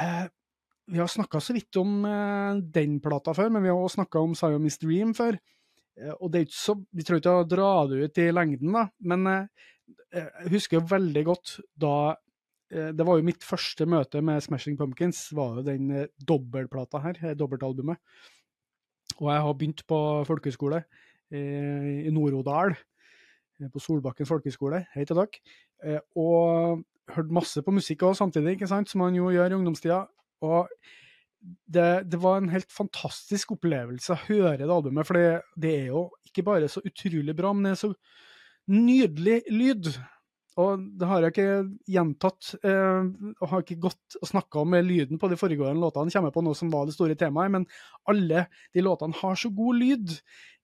Eh, vi har snakka så vidt om eh, den plata før, men vi har også snakka om Siamese Dream før. Eh, og det er ikke så, Vi trenger ikke å dra det ut i lengden, da, men eh, jeg husker veldig godt da eh, Det var jo mitt første møte med Smashing Pumpkins, var jo den eh, dobbeltplata her, eh, dobbeltalbumet. Og jeg har begynt på folkehøyskole eh, i Nord-Odal eh, på Solbakken folkehøgskole. Hei til dere. Eh, og hørt masse på musikk også samtidig, ikke sant, som man jo gjør i ungdomstida. Og det, det var en helt fantastisk opplevelse å høre det albumet, for det er jo ikke bare så utrolig bra, men det er så nydelig lyd. Og det har jeg ikke gjentatt, eh, og har ikke gått og snakka om lyden på de foregående låtene, kommer på noe som var det store temaet, men alle de låtene har så god lyd.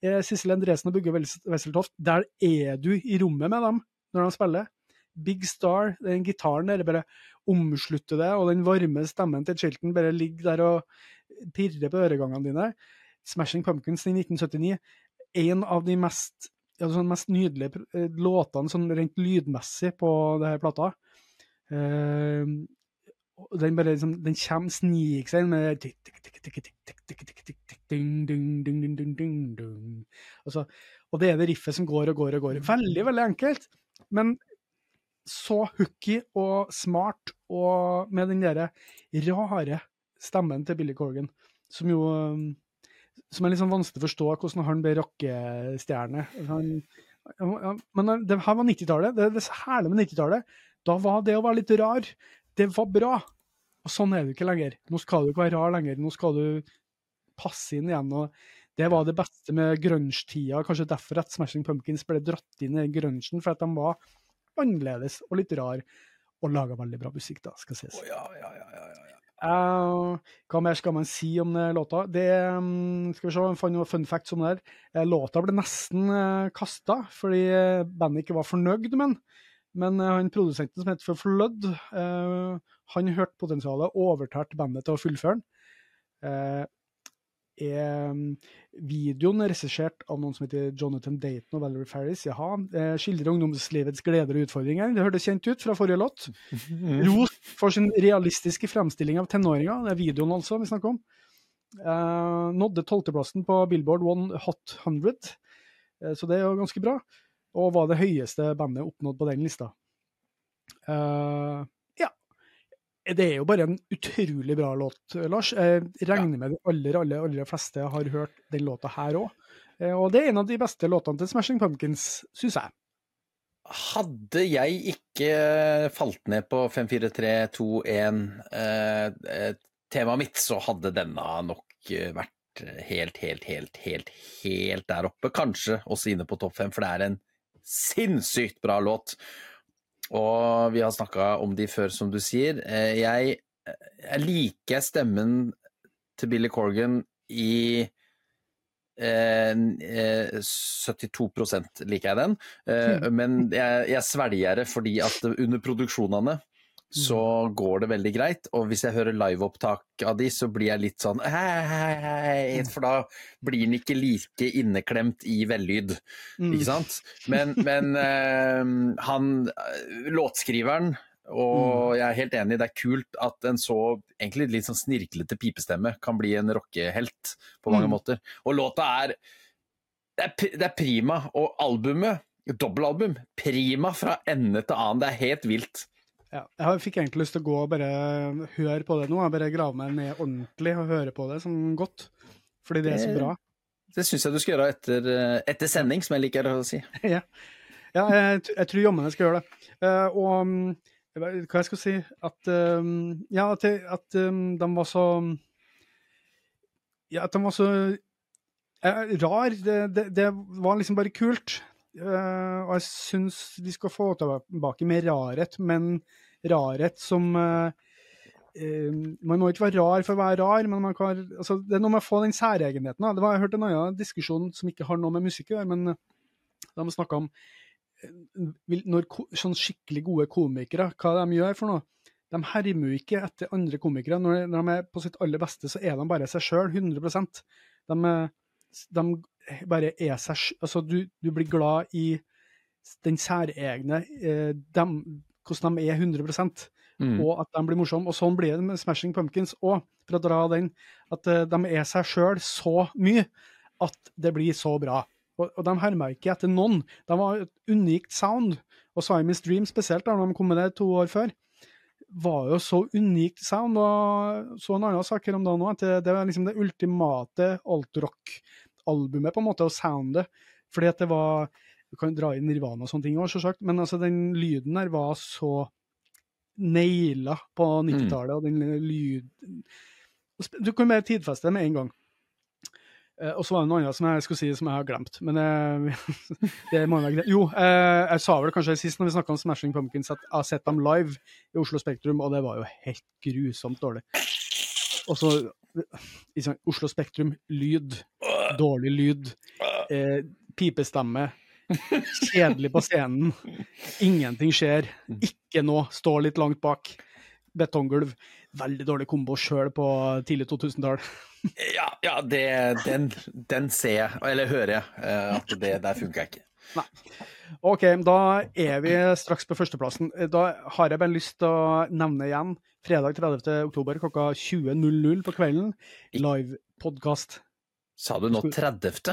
Eh, Sissel Endresen og Bugge Wes- Wesseltoft, der er du i rommet med dem når de spiller. Big Star, den gitaren der bare omslutter det, og den varme stemmen til Chilton bare ligger der og pirrer på øregangene dine. Smashing Pumpkins i 1979, en av de mest, ja, de sånn mest nydelige låtene sånn rent lydmessig på denne plata. Uh, den bare liksom, den kommer sniker seg inn med altså, Og det er det riffet som går og går og går. Veldig, veldig enkelt. Men så hooky og smart, og med den derre rare stemmen til Billy Corgan, som jo som er litt sånn vanskelig å forstå hvordan han ble rockestjerne. Men det her var 90-tallet. Det, det herlige med 90-tallet, da var det å være litt rar, det var bra. Og sånn er det ikke lenger. Nå skal du ikke være rar lenger. Nå skal du passe inn igjen. og Det var det beste med grunge-tida. Kanskje derfor at Smashing Pumpkins ble dratt inn i grungen, for at de var annerledes og litt rar, og laga veldig bra musikk, da, skal sies. Å, ja, ja, ja, Eh, hva mer skal man si om den låta? Det, um, skal vi se, jeg fant noen fun facts om det her. Eh, låta ble nesten uh, kasta fordi eh, bandet ikke var fornøyd med den. Men eh, han produsenten som heter for Flood, eh, han hørte potensialet og overtalte bandet til å fullføre den. Eh, er mm, videoen regissert av noen som heter Jonathan Dayton og Valerie Farris. Jaha, eh, skildrer ungdomslivets gleder og utfordringer. Det hørtes kjent ut fra forrige låt. Ros for sin realistiske fremstilling av tenåringer. Det er videoen altså vi snakker om. Uh, nådde tolvteplassen på Billboard One Hot 100, uh, så det er jo ganske bra. Og var det høyeste bandet oppnådd på den lista. Eh, ja. Det er jo bare en utrolig bra låt, Lars. Jeg regner med de aller, aller, aller fleste har hørt den låta her òg. Og det er en av de beste låtene til Smashing Pumpkins, syns jeg. Hadde jeg ikke falt ned på 5-4-3-2-1 eh, eh, temaet mitt, så hadde denne nok eh, vært helt, helt, helt, helt, helt der oppe. Kanskje også inne på topp fem, for det er en sinnssykt bra låt. Og vi har snakka om de før, som du sier. Eh, jeg, jeg liker stemmen til Billy Corgan i Eh, 72% liker jeg den, eh, men jeg, jeg svelger det fordi at under produksjonene så går det veldig greit. Og hvis jeg hører liveopptak av de, så blir jeg litt sånn hei, hei, hei, For da blir den ikke like inneklemt i vellyd, ikke sant? Men, men uh, han låtskriveren og jeg er helt enig, det er kult at en så egentlig litt sånn snirklete pipestemme kan bli en rockehelt på mange Mm. måter. Og låta er det, er det er prima, og albumet, dobbelalbum, prima fra ende til annen. Det er helt vilt. Ja, jeg fikk egentlig lyst til å gå og bare høre på det nå. Jeg bare grave meg ned ordentlig og høre på det som godt. Fordi det er så bra. Det syns jeg du skal gjøre etter, eh, etter sending, som jeg liker å si. [laughs] ja, ja jeg, jeg tror jammen jeg skal gjøre det. Uh, og mm, hva hva jeg skal si At um, Ja, at, at um, de var så Ja, at de var så ja, rar. Det, det, det var liksom bare kult. Eh, og jeg syns vi skal få tilbake mer rarhet, men rarhet som eh, eh, Man må ikke være rar for å være rar, men kan, altså, det er noe med å få den særegenheten. Da. Det var, jeg hørte en annen diskusjon som ikke har noe med musikk å gjøre, men eh, de snakka om eh, når sånn skikkelig gode komikere, hva de gjør for noe. De hermer jo ikke etter andre komikere. Når de, når de er på sitt aller beste, så er de bare seg sjøl, 100 de, eh, de bare er seg Altså, du, du blir glad i den særegne eh, dem, Hvordan de er 100 Mm. og at de blir morsomme. Og sånn blir det med Smashing Pumpkins òg, for å dra den. At eh, de er seg sjøl så mye at det blir så bra. Og, og de herma ikke etter noen. De var et unikt sound. Og Simon's Dream spesielt, da de kom med det to år før, var jo så unikt sound. Og så en annen sak her om dagen òg, at det, det var liksom det ultimate altrock-albumet, på en måte, og soundet. Fordi at det var Du kan dra inn Nirvana og sånne ting òg, selvsagt, men altså den lyden der var så naila på 90-tallet, og den lyden Du kan bare tidfeste det med en gang. Eh, og så var det noe annet som jeg skulle si som jeg har glemt, men eh, [laughs] det må jeg ikke Jo, eh, jeg sa vel kanskje sist når vi snakka om Smashing Pumpkins at jeg har sett dem live i Oslo Spektrum, og det var jo helt grusomt dårlig. Og så Oslo Spektrum, lyd, dårlig lyd, eh, pipestemme, kjedelig på scenen, ingenting skjer, ikke noe, står litt langt bak, betonggulv. Veldig dårlig kombo sjøl på tidlig 2000-tall. Ja, ja det, den, den ser jeg, eller hører jeg, eh, at det der funka ikke. OK, da er vi straks på førsteplassen. Da har jeg bare lyst til å nevne igjen fredag 30. oktober klokka 20.00 på kvelden. Live-podkast. Sa du nå 30.?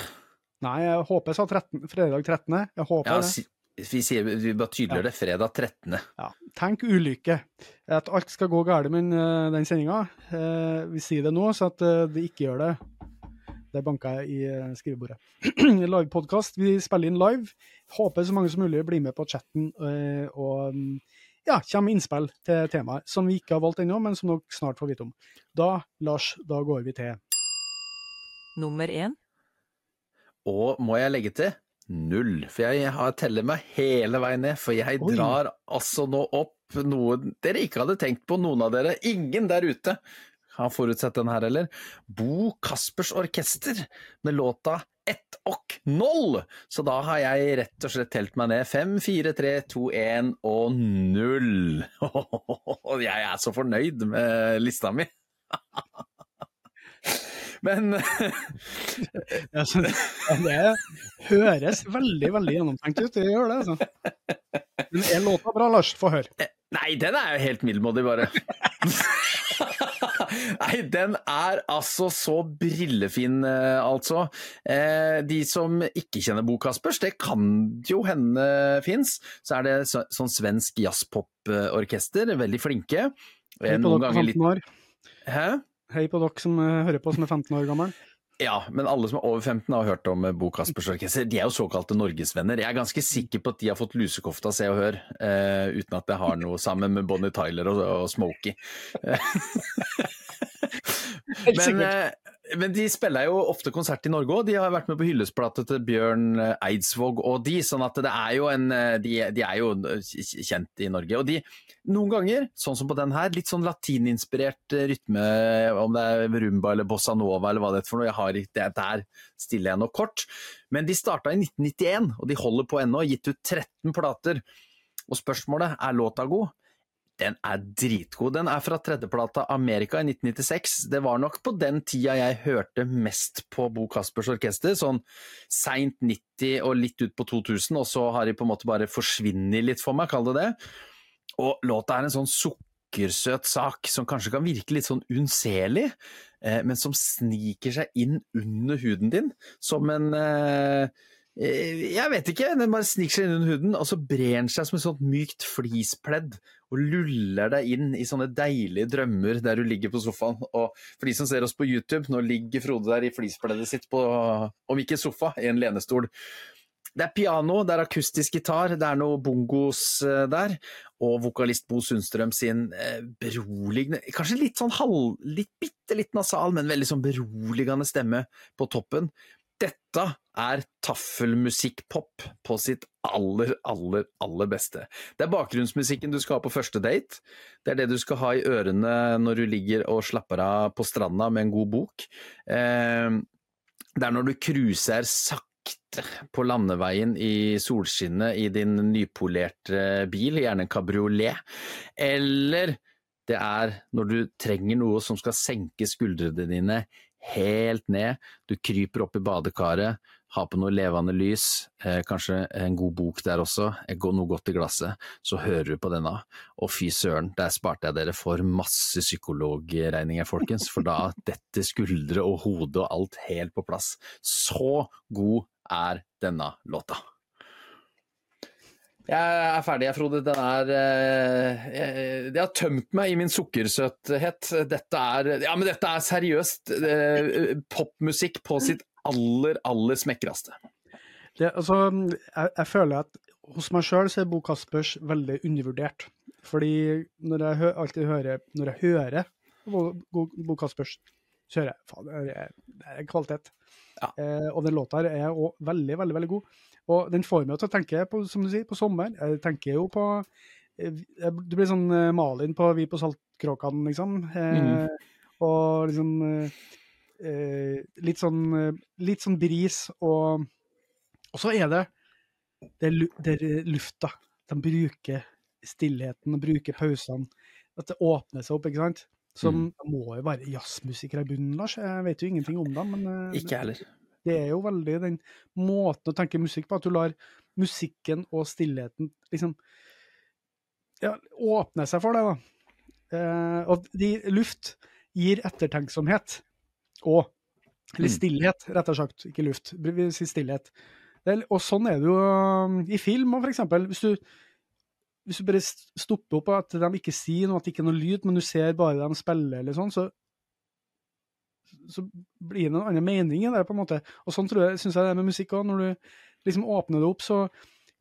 Nei, jeg håper jeg sa 13, fredag 13. Jeg håper Ja, det. vi, sier, vi bare tydeliggjør det. Fredag 13. Ja. Tenk ulykke. At alt skal gå galt med den, den sendinga. Eh, vi sier det nå, så at eh, det ikke gjør det. Det banka jeg i skrivebordet. [clears throat] Livepodkast. Vi spiller inn live. Håper så mange som mulig blir med på chatten eh, og mm, ja, kommer innspill til temaet som vi ikke har valgt ennå, men som dere snart får vite om. Da, Lars, da går vi til Nummer én. Og må jeg legge til null, for jeg har teller meg hele veien ned. For jeg Oi. drar altså nå opp noe dere ikke hadde tenkt på, noen av dere. Ingen der ute har forutsett den her heller. Bo Kaspers Orkester med låta Ett og null. Så da har jeg rett og slett telt meg ned. Fem, fire, tre, to, én og null. [laughs] Jeg er så fornøyd med lista mi. [laughs] Men [laughs] synes, det høres veldig veldig gjennomtenkt ut, det gjør det. altså. Men er låta bra, Lars? Få høre. Nei, den er jo helt middelmådig, bare. Nei, den er altså så brillefin, eh, altså. Eh, de som ikke kjenner Bo Kaspers, det kan jo hende fins. Så er det sånn svensk jazzpop-orkester, veldig flinke. Hei Eh, på Noen dere ganger 15 år. Hæ? Hei på dere som eh, hører på som er 15 år gammel. Ja, men alle som er over 15 har hørt om eh, Bo Caspers Orkester. De er jo såkalte norgesvenner. Jeg er ganske sikker på at de har fått lusekofta Se og Hør, uh, uten at det har noe sammen med Bonnie Tyler og, og Smokey. [laughs] Helt Men, sikkert. Eh, men de spiller jo ofte konsert i Norge òg. De har vært med på hyllestplate til Bjørn eh, Eidsvåg og de, sånn at det er jo en eh, De, de er jo kjent i Norge. Og de, noen ganger, sånn som på den her, litt sånn latininspirert eh, rytme, om det er rumba eller bossa nova eller hva det er for noe, jeg har ikke det der stiller jeg nå kort. Men de starta i 1991, og de holder på ennå, gitt ut 13 plater. Og spørsmålet er låta god? Den er dritgod. Den er fra tredjeplata Amerika i 1996. Det var nok på den tida jeg hørte mest på Bo Kaspers Orkester, sånn seint 90 og litt ut på 2000, og så har de på en måte bare forsvunnet litt for meg, kall det det. Og låta er en sånn sukkersøt sak som kanskje kan virke litt sånn unnselig, eh, men som sniker seg inn under huden din som en eh, jeg vet ikke, den bare sniker seg inn under huden, og så brer den seg som et sånt mykt flispledd og luller deg inn i sånne deilige drømmer der du ligger på sofaen. Og for de som ser oss på YouTube, nå ligger Frode der i flispleddet sitt på, om ikke sofa, i en lenestol. Det er piano, det er akustisk gitar, det er noe bongos eh, der, og vokalist Bo Sundstrøm sin eh, beroligende, kanskje litt sånn halv, litt bitte litt nasal, men veldig sånn beroligende stemme på toppen. Dette er taffelmusikkpop på sitt aller, aller, aller beste. Det er bakgrunnsmusikken du skal ha på første date. Det er det du skal ha i ørene når du ligger og slapper av på stranda med en god bok. Eh, det er når du cruiser sakte på landeveien i solskinnet i din nypolerte bil, gjerne en kabriolet. Eller det er når du trenger noe som skal senke skuldrene dine helt ned. Du kryper opp i badekaret, har på noe levende lys, eh, kanskje en god bok der også, eh, noe godt i glasset. Så hører du på denne, og fy søren, der sparte jeg dere for masse psykologregninger, folkens. For da [laughs] detter skuldre og hode og alt helt på plass. Så god er denne låta. Jeg er ferdig, jeg, Frode. Den er eh, jeg- Det har tømt meg i min sukkersøthet. Dette er Ja, men dette er seriøst eh, popmusikk på sitt aller, aller smekreste. Det, altså, jeg, jeg føler at hos meg sjøl så er Bo Kaspers veldig undervurdert. Fordi når jeg hø alltid hører Når jeg hører Bo, Bo, Caspers, så hører jeg faen, det er, det er kvalitet. Ja. Eh, og den låta her er også veldig, veldig veldig god. Og den får meg til å tenke på, som du sier, på sommer. Jeg tenker jo på Du blir sånn eh, Malin på Vi på Saltkråkan, liksom. Eh, Og liksom eh, eh, litt sånn eh, Litt sånn bris og Og så er det det er, det lufta. De bruker stillheten og bruker pausene. At det åpner seg opp, ikke sant. Som det må jo være jazzmusikere i bunnen, Lars. Jeg vet jo ingenting om dem, men eh, Ikke jeg heller. Det er jo veldig den måten å tenke musikk på, at du lar musikken og stillheten liksom ja, åpne seg for deg, da. Eh, og de, luft gir ettertenksomhet. Og Eller stillhet, stillhet, rettere sagt. Ikke luft. Vi sier stillhet. Det Og sånn er det jo um, i film òg, eksempel. Hvis du, hvis du bare stopper opp at de ikke sier noe, at det ikke er noe lyd, men du ser bare dem spille eller sånn, så så blir det en annen mening i det, på en måte. Og sånn tror jeg, syns jeg det er med musikk òg. Når du liksom åpner det opp, så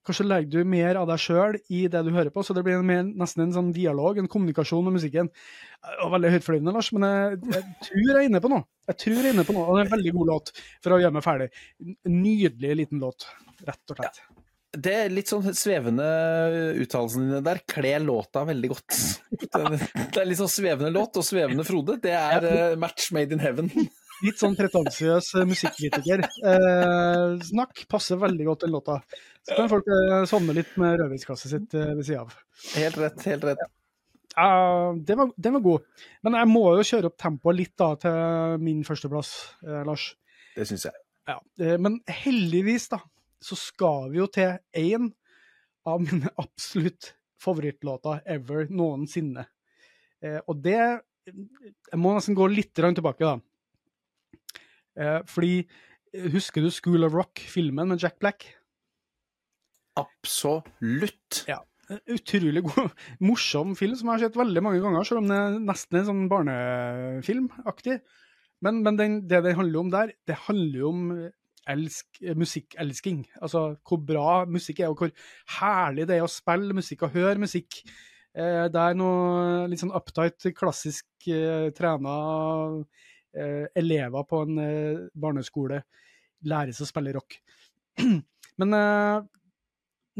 kanskje legger du mer av deg sjøl i det du hører på, så det blir en mer, nesten en sånn dialog, en kommunikasjon med musikken. Og veldig høytflyvende, Lars, men jeg, jeg tror jeg er inne på noe. Jeg tror jeg er inne på noe, og det er en veldig god låt for å gjøre meg ferdig. Nydelig liten låt, rett og slett. Det er litt sånn svevende uttalelsene dine der kler låta veldig godt. [laughs] Det er litt sånn svevende låt og svevende Frode. Det er eh, match made in heaven. [laughs] Litt sånn pretensiøs eh, musikkritiker. Eh, passer veldig godt til låta. Så kan folk sovne litt med rødvinsglasset sitt ved sida av. Helt rett, helt rett. Ja, den, var, den var god. Men jeg må jo kjøre opp tempoet litt da til min førsteplass, eh, Lars. Det syns jeg. Ja, Men heldigvis da, så skal vi jo til én av mine [laughs] absolutt favorittlåter ever noensinne. Eh, og det Jeg må nesten gå litt tilbake, da. Eh, fordi eh, Husker du School of Rock, filmen med Jack Black? Absolutt. Ja. Utrolig god, [laughs] morsom film som jeg har sett veldig mange ganger, selv om det er nesten er sånn barnefilmaktig. Men, men den, det det handler om der, det handler jo om elsk, musikkelsking. Altså hvor bra musikk er, og hvor herlig det er å spille musikk og høre musikk. Eh, det er noe litt sånn uptight, klassisk eh, trena eh, elever på en eh, barneskole seg å spille rock. [clears throat] Men eh,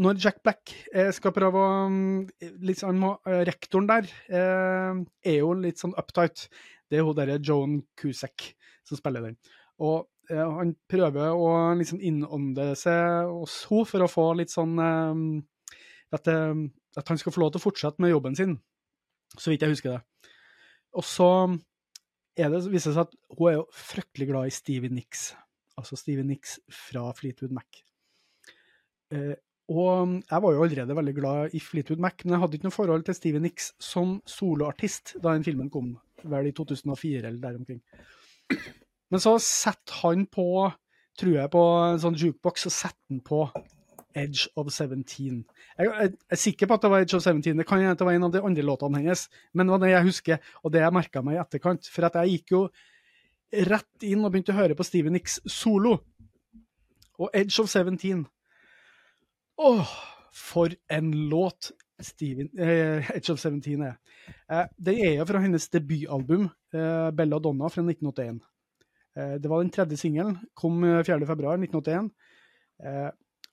når Jack Black eh, skal prøve å eh, Rektoren der er jo litt sånn uptight. Det er hun derre Joan Cusack som spiller den. Og han prøver å liksom innånde seg hos henne for å få litt sånn eh, at, eh, at han skal få lov til å fortsette med jobben sin, så vidt jeg husker det. Og så er det, viser det seg at hun er jo fryktelig glad i Stevie Nicks. Altså Stevie Nicks fra Fleetwood Mac. Eh, og jeg var jo allerede veldig glad i Fleetwood Mac, men jeg hadde ikke noe forhold til Stevie Nicks som soloartist da den filmen kom, vel i 2004 eller der omkring. Men så setter han på, tror jeg, på en sånn jukebox, og setter han på Edge of 17. Jeg, jeg, er sikker på at det var Edge of 17, det kan hende det var en av de andre låtene hennes, men det var det jeg husker, og det jeg merka meg i etterkant. For at jeg gikk jo rett inn og begynte å høre på Steven Nicks solo. Og Edge of 17 Åh, for en låt Steven, eh, Edge of 17 er. Eh, det er jo fra hennes debutalbum, eh, Bella Donna, fra 1981. Eh, det var den tredje singelen, kom eh, 4.2.1981. Eh,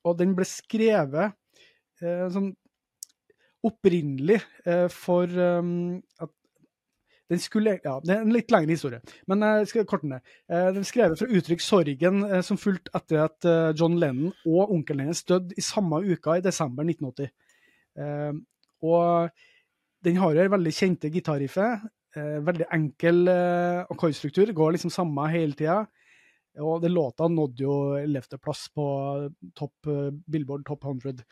og den ble skrevet eh, sånn opprinnelig eh, for at den skulle, ja, Det er en litt lengre historie, men jeg skal korte ned. Eh, Den er skrevet for å uttrykke sorgen eh, som fulgte etter at eh, John Lennon og onkelen hennes døde i samme uka i desember 1980. Eh, og den har jo det veldig kjente gitarriffe. Eh, veldig enkel eh, akkordstruktur. Går liksom samme hele tida. Og den låta nådde jo 11.-plass på topp, eh, Billboard Top 100.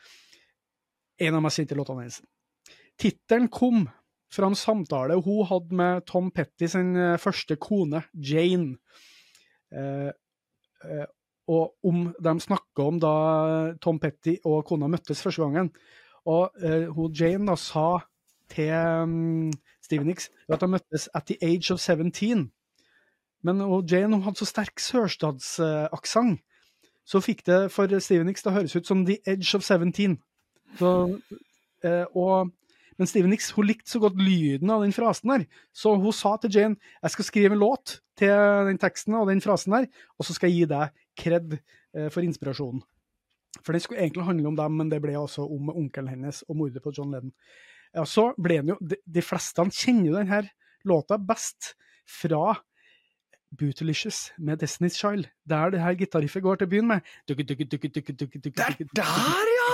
En av mest kjente låtene hennes. Tittelen kom fra en samtale hun hadde med Tom Petty sin eh, første kone, Jane. Eh, eh, og om de snakka om da Tom Petty og kona møttes første gangen. Og eh, hun Jane da sa til um, Stevie Nicks at de møttes at the age of 17. Men Jane hun hadde så sterk sørstadsaksent, så fikk det for Steven Nicks å høres ut som the edge of 17. Så, eh, og men Steven Nicks hun likte så godt lyden av den frasen der, så hun sa til Jane jeg skal skrive en låt til den teksten og den frasen der, og så skal jeg gi deg kred eh, for inspirasjonen. For den skulle egentlig handle om dem, men det ble også om onkelen hennes og mordet på John Lennon. Ja, så ble den jo, De, de fleste kjenner jo denne låta best fra Bootylicious med Destiny's Child, der det her gitarriffet går til å begynne med. Det er der, ja!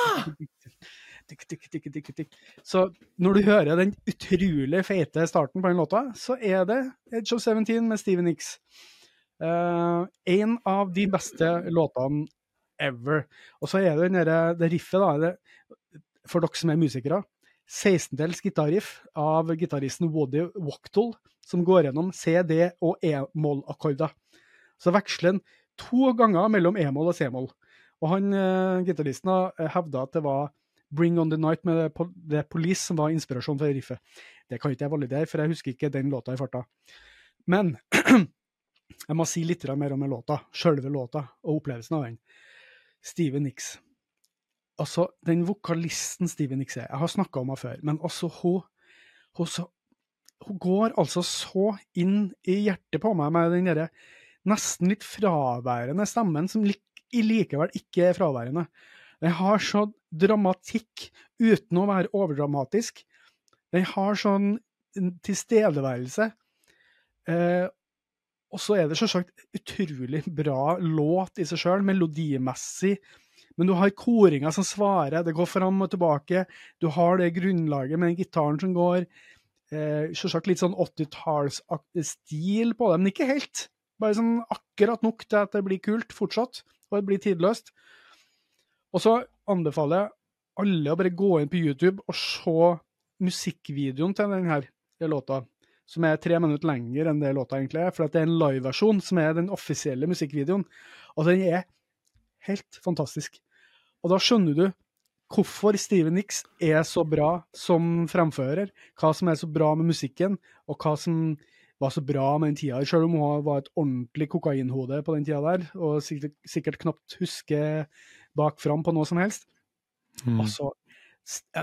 Så når du hører den utrolig feite starten på den låta, så er det Edge of 17 med Steven Nicks. Uh, en av de beste låtene ever. Og så er det den der, det riffet, da. Det, for dere som er musikere. 16-dels gitarriff av gitaristen Woody Wachtel, som går gjennom C, D og E-moll-akkorder. Så veksler han to ganger mellom E-moll og C-moll. Og han uh, gitaristen uh, hevda at det var Bring On The Night med The Pol- Police som var inspirasjonen for riffet. Det kan ikke jeg validere, for jeg husker ikke den låta i farta. Men [clears throat] jeg må si litt mer om låta, sjølve låta, og opplevelsen av den. Steven Nicks. Altså, den vokalisten Steven Nicks er, jeg har snakka om henne før, men altså, hun, hun, så, hun går altså så inn i hjertet på meg med den derre nesten litt fraværende stemmen, som lik, likevel ikke er fraværende. Den har så dramatikk uten å være overdramatisk. Den har sånn tilstedeværelse. Eh, og så er det selvsagt utrolig bra låt i seg sjøl, melodimessig. Men du har koringa som svarer, det går fram og tilbake. Du har det grunnlaget med den gitaren som går. eh, selvsagt litt sånn 80-tallsstil på det, men ikke helt. Bare sånn akkurat nok til at det blir kult fortsatt, og det blir tidløst. Og så anbefaler jeg alle å bare gå inn på YouTube og se musikkvideoen til denne låta, som er tre minutter lenger enn det låta egentlig er, for det er en liveversjon som er den offisielle musikkvideoen. Og den er helt fantastisk. Og da skjønner du hvorfor Steven Nix er så bra som fremfører, hva som er så bra med musikken, og hva som var så bra med den tida. Selv om hun var et ordentlig kokainhode på den tida der, og sikkert, sikkert knapt husker bakfram på noe som helst. Mm. Altså,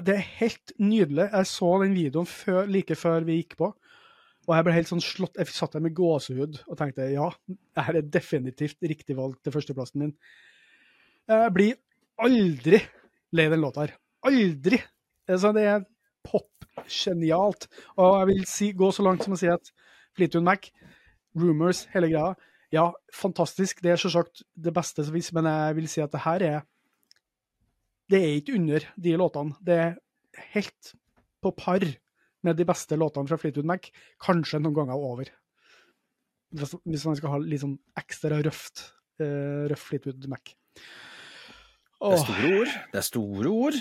det er helt nydelig. Jeg så den videoen før, like før vi gikk på, og jeg ble helt sånn slått Jeg satt der med gåsehud og tenkte ja, dette er definitivt riktig valg til førsteplassen min. Jeg blir aldri lei den låta her. Aldri! Altså, det er pop-genialt. Og jeg vil si, gå så langt som å si at Fleetwood Mac, Rumors, hele greia, ja, fantastisk. Det er selvsagt det beste som finnes, men jeg vil si at det her er Det er ikke under de låtene. Det er helt på par med de beste låtene fra Fleetwood Mac, kanskje noen ganger over. Hvis man skal ha litt sånn ekstra røft, uh, røff Fleetwood Mac. Det er store ord. Det er store ord.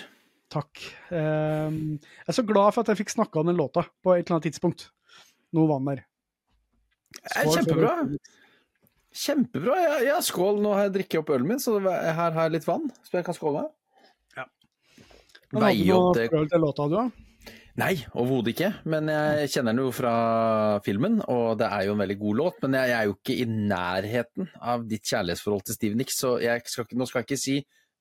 Takk. Ehm, jeg er så glad for at jeg fikk snakka om den låta på et eller annet tidspunkt. Var den der. Er kjempebra. Kjempebra. Ja, ja, skål. Nå har jeg drikket opp ølen min, så her har jeg litt vann som jeg kan skåle med. Ja. Men hadde du noe forhold til låta, du, da? Nei, overhodet ikke. Men jeg kjenner den jo fra filmen, og det er jo en veldig god låt. Men jeg, er jo ikke i nærheten av ditt kjærlighetsforhold til Steve Nicks, så jeg skal, ikke- nå skal jeg ikke si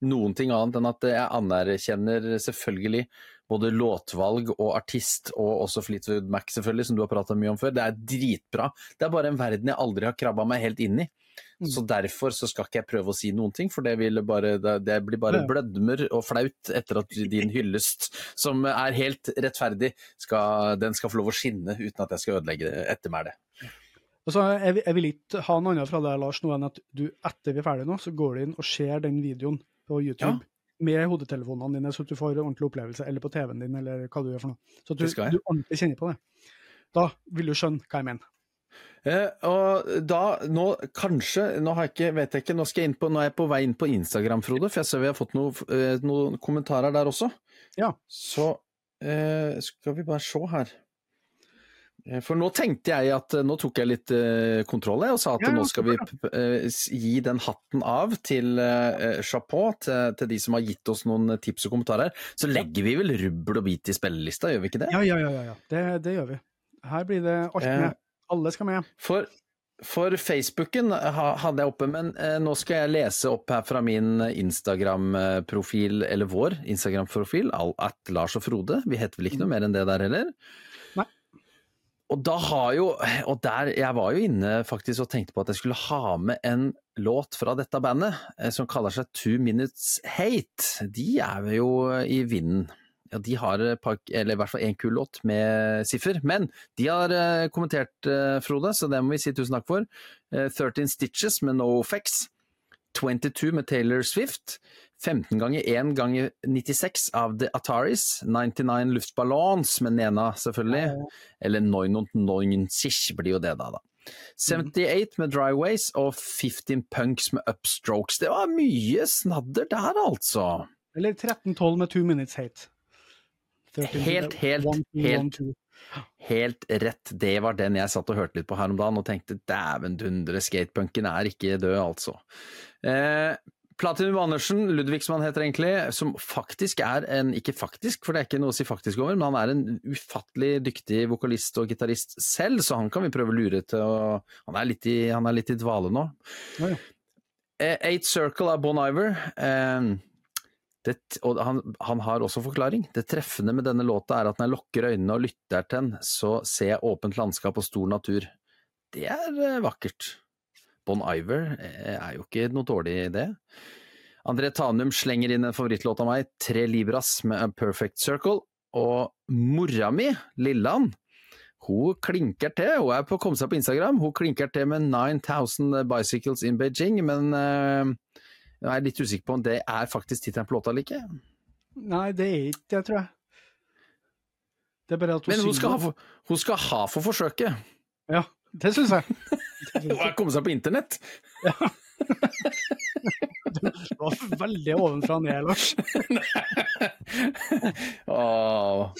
noen ting annet enn at jeg anerkjenner selvfølgelig både låtvalg og artist, og også Fleetwood Mac, selvfølgelig, som du har pratet mye om før. Det er dritbra. Det er bare en verden jeg aldri har krabba meg helt inn i. Mm. Så derfor så skal ikke jeg prøve å si noen ting, for det, vil bare, det, det blir bare blødmer og flaut etter at din hyllest, som er helt rettferdig, skal, den skal få lov å skinne uten at jeg skal ødelegge det ettermælet. Altså, jeg, jeg vil ikke ha noe annet fra deg, Lars, noe enn at du etter vi er ferdige nå, så går du inn og ser den videoen på YouTube. Ja. Med hodetelefonene dine, så du får en ordentlig opplevelse, eller på TV-en din, eller hva du gjør for noe. Så at du, du ordentlig kjenner på det. Da vil du skjønne hva jeg mener. Eh, og da, nå kanskje, nå har jeg ikke, vet jeg ikke, nå skal jeg inn på, nå er jeg på vei inn på Instagram, Frode, for jeg ser vi har fått noe, eh, noen kommentarer der også. Ja. Så eh, skal vi bare se her. Eh, For nå tenkte jeg at eh, nå tok jeg litt eh, kontroll og sa at Ja, nå skal vi gi den hatten av til chapeau, til, til de som har gitt oss noen tips og kommentarer. Så legger vi vel rubbel og bit i spillelista, gjør vi ikke det? Ja, ja, ja, ja, ja. Det, det gjør vi. Her blir det alt med. Alle skal med. For, for Facebooken hadde jeg oppe, men nå skal jeg lese opp her fra min Instagram-profil, eller vår Instagram-profil, at Lars og Frode. Vi heter vel ikke noe mer enn det der heller? Og da har jo Og der Jeg var jo inne faktisk og tenkte på at jeg skulle ha med en låt fra dette bandet, eh, som kaller seg Two Minutes Hate. De er jo i vinden. Ja, de har et par, eller i hvert fall én kul låt med siffer. Men de har eh, kommentert, eh, Frode, så det må vi si tusen takk for. Eh, 13 Stitches med No Effects. 22 med Taylor Swift. 15 ganger 1 ganger 96 av The Ataris. 99 Luftballons med Nena, selvfølgelig. Eller 99 blir jo det, da. da. 78 med Dryways og 15 Punks med Upstrokes. Det var mye snadder der, altså. Eller 13-12 med Two Minutes Hate. 13 Helt, helt, one, helt. one. Helt rett, det var den jeg satt og hørte litt på her om dagen og tenkte dæven dundre, skatepunken er ikke død, altså. Eh, Platinum Andersen, Ludvig som han heter egentlig, som faktisk er en, ikke faktisk, for det er ikke noe å si faktisk over, men han er en ufattelig dyktig vokalist og gitarist selv, så han kan vi prøve å lure til å Han er litt i, han er litt i dvale nå. Ja, ja. Eh, Eight Circle av Bon Iver. Eh, det, og han, han har også forklaring. Det treffende med denne låta er at når jeg lukker øynene og lytter til den, så ser jeg åpent landskap og stor natur. Det er eh, vakkert. Bon Iver eh, er jo ikke noe dårlig idé. André Tanum slenger inn en favorittlåt av meg, Tre Libras med A Perfect Circle. Og mora mi, Lillan, hun klinker til. Hun er på å komme seg på Instagram. Hun klinker til med 9000 Bicycles in Beijing, men eh, jeg er litt usikker på om det er faktisk tittelen på låta eller ikke. Nei, det er ikke det, tror jeg. Det er bare at hun, Men hun skal, ha for, hun skal ha for forsøket. Ja, det syns jeg. [laughs] Hun har kommet seg på internett. [laughs] Du var veldig ovenfra og ned, Lars. [laughs] Åh.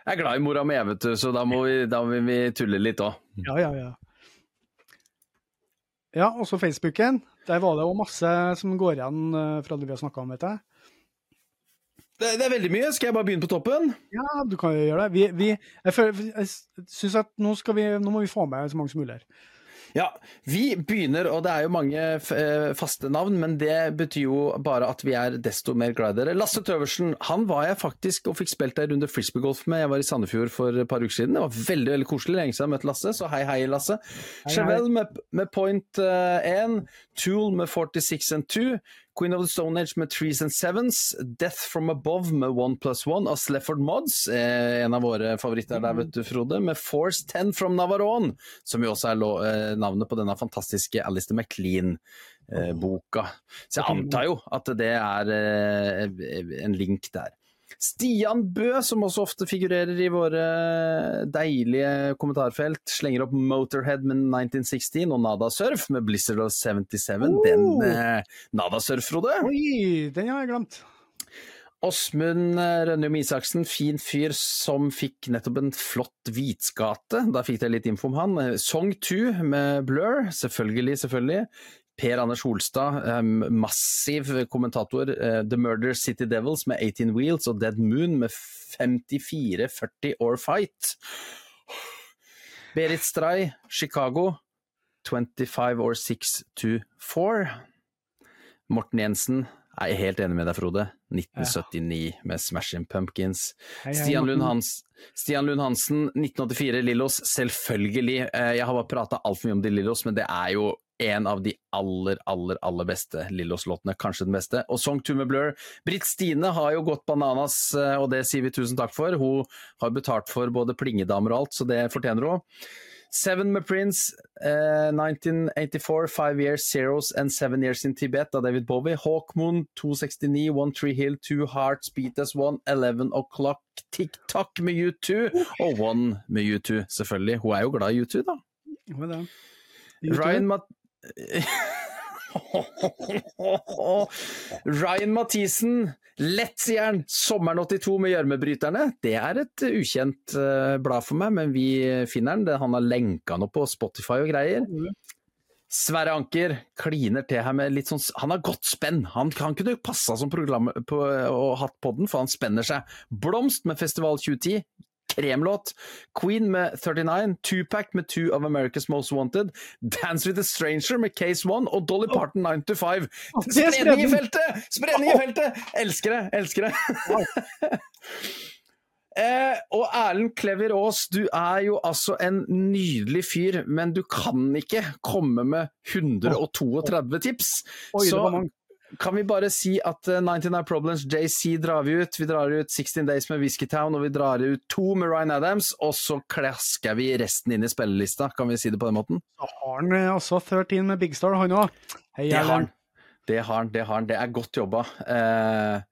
Jeg er glad i mora mi, vet du, så da må vi, da vil vi tulle litt òg. Ja, ja, ja. Ja, også Facebooken. Der var det òg masse som går igjen eh, fra det vi har snakka om, vet jeg. Det, det er veldig mye. Skal jeg bare begynne på toppen? Ja, du kan jo gjøre det. Vi, vi, jeg, føler, jeg syns at nå, vi, nå må vi få med så mange som mulig her. Ja, vi begynner, og det er jo mange eh, faste navn, men det betyr jo bare at vi er desto mer glad i dere. Lasse Tøversen, han var jeg faktisk og fikk spilt ei runde frisbeegolf med. Jeg var i Sandefjord for et par uker siden. Det var veldig veldig koselig. Lenge siden jeg møtte Lasse, så hei, hei, Lasse. Chevelle med, med point 1, Tool med 46 and 2, Queen of the Stone Age med Trees and Sevens, Death from Above med One Plus One av Slefford Mods, eh, en av våre favoritter der, vet du, Frode, med Force 10 from Navarone, som jo også er eh, navnet på denne fantastiske Alistair McLean-boka. Så jeg antar jo at det er eh, en link der. Stian Bø, som også ofte figurerer i våre deilige kommentarfelt, slenger opp Motorhead med 1916 og Nada Surf med Blizzard of 77. Den Oh. eh, Nada Surf, Frode. Oi, den har jeg glemt. Åsmund eh, Rønnum Isaksen, fin fyr som fikk nettopp en flott hvitskate. Da fikk dere litt info om han. Eh, Song 2 med Blur, selvfølgelig, selvfølgelig. Per Anders Holstad, eh, massiv kommentator. eh, The Murder City Devils med 18 Wheels og Dead Moon med 54-40 Or Fight. Berit Stray, Chicago. 25 or 6 to 4. Morten Jensen, jeg er helt enig med deg, Frode. 1979 med Smashing Pumpkins. Hei, hei, Stian Lund, Hans, Stian Lund Hansen, 1984 Lillos, selvfølgelig. Eh, Jeg har bare prata altfor mye om de Lillos, men det er jo en av de aller, aller aller beste Lillos-låtene, kanskje den beste. Og Song 2 med Blur. Britt Stine har jo gått bananas, eh, og det sier vi tusen takk for. Hun har betalt for både plingedamer og alt, så det fortjener hun. Seven med Prince, eh, 1984, Five Years, Zeros and Seven Years in Tibet av David Bowie. Hawkmoon, 269, One Tree Hill, Two Hearts, Beat Us One, Eleven O'Clock, TikTok med U2, og One med U2, selvfølgelig. Hun er jo glad i U2, da. Ryan Mat... [laughs] Ryan Mathisen, lett, sier. Sommeren 82 med Gjørmebryterne. Det er et ukjent eh, blad for meg, men vi finner den. Han har lenka noe på Spotify og greier. Sverre Anker kliner til her med litt sånn Han har godt spenn. Han, han kunne passa som program på, og hatt podden, for han spenner seg. Blomst med Festival 2010. Kremlåt. Queen med 39. Tupac med Two of America's Most Wanted. Dance with a Stranger med Case One. Og Dolly Parton 9 to 5. Å, er Spredning i feltet! Spredning i feltet! Elsker det! Elsker det! [laughs] Eh, og Erlend Klever Aas, du er jo altså en nydelig fyr, men du kan ikke komme med 132 tips. Oi, Så. Kan vi bare si at eh, 99 Problems JC drar vi ut. Vi drar ut 16 Days med Whiskeytown, og vi drar ut to med Ryan Adams. Og så klasker vi resten inn i spillelista, kan vi si det på den måten? Da har han eh, altså 13 med Big Star, han òg. Det har han. Det har han, det har han. Det er godt jobba. Eh,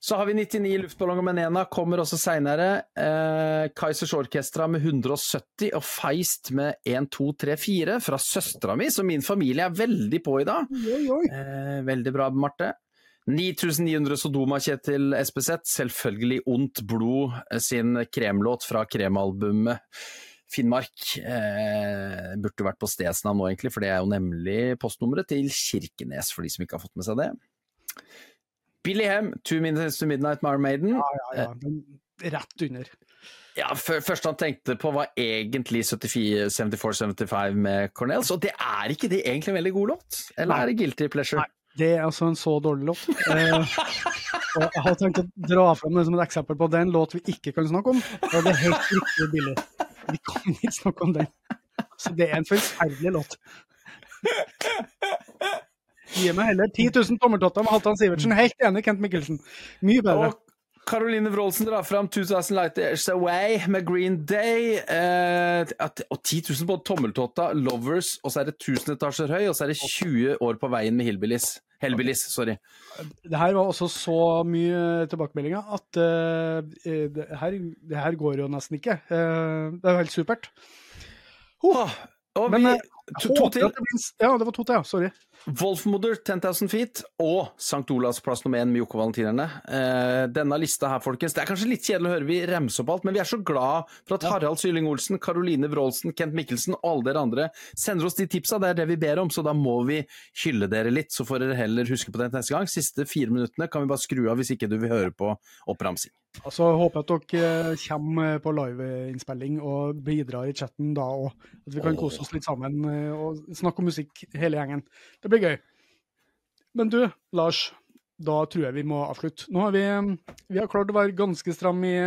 så har vi 99 luftballonger med Nena, kommer også seinere. Eh, Kaizers Orkestra med 170 og Feist med 1, 2, 3, 4 fra søstera mi, som min familie er veldig på i dag. Oi, oi. Eh, veldig bra, Marte. 9900 Sodoma Kjetil Espeseth, selvfølgelig Ondt blod eh, sin kremlåt fra kremalbumet Finnmark. Eh, burde vært på stedsnavn nå, egentlig, for det er jo nemlig postnummeret til Kirkenes, for de som ikke har fått med seg det. Billy Hem, Two Minutes to Midnight med Iron Maiden. Ja, ja, ja. Den rett under. Ja, før- Første han tenkte på var egentlig 74-75 med Cornels, og det er ikke det egentlig en veldig god låt? Eller Nei. er det Guilty Pleasure? Nei. Det er altså en så dårlig låt. Eh, og jeg har tenkt å dra fram det som et eksempel på det er en låt vi ikke kan snakke om. Og det er helt riktig billig. Vi kan ikke snakke om den. Så det er en forferdelig låt. Gi meg heller 10 000 tommeltotter med Halvdan Sivertsen. Helt enig, Kent Mikkelsen. Mye bedre. Og Caroline Wroldsen drar fram 2000 Light Years Away med Green Day. Eh, og 10 000 på Tommeltotta, Lovers, og så er det 1000 etasjer høy, og så er det 20 år på veien med Hillbillies. Hellbillies, sorry. Det her var også så mye tilbakemeldinger at uh, det, her, det, her, går jo nesten ikke. Uh, det er jo helt supert. Oh, og vi, Men, to, to til. Ja, det var to til, ja. Sorry. Wolfmoder 10,000 Feet og St. Olavs plass nummer én med Jokke Valentinerne. Eh, denne lista her, folkens, det er kanskje litt kjedelig å høre vi remse opp alt, men vi er så glad for at. Harald Sylling Olsen, Karoline Wroldsen, Kent Mikkelsen og alle dere andre sender oss de tipsa. Det er det vi ber om, så da må vi hylle dere litt. Så får dere heller huske på det neste gang. Siste fire minuttene kan vi bare skru av hvis ikke du vil høre på oppramsing. Altså, håper at dere kommer på liveinnspilling og bidrar i chatten da òg. At vi kan kose oss litt sammen eh, og snakke om musikk hele gjengen. Det blir gøy. Men du, Lars. Da tror jeg vi må avslutte. Nå har vi, vi har klart å være ganske stramme i,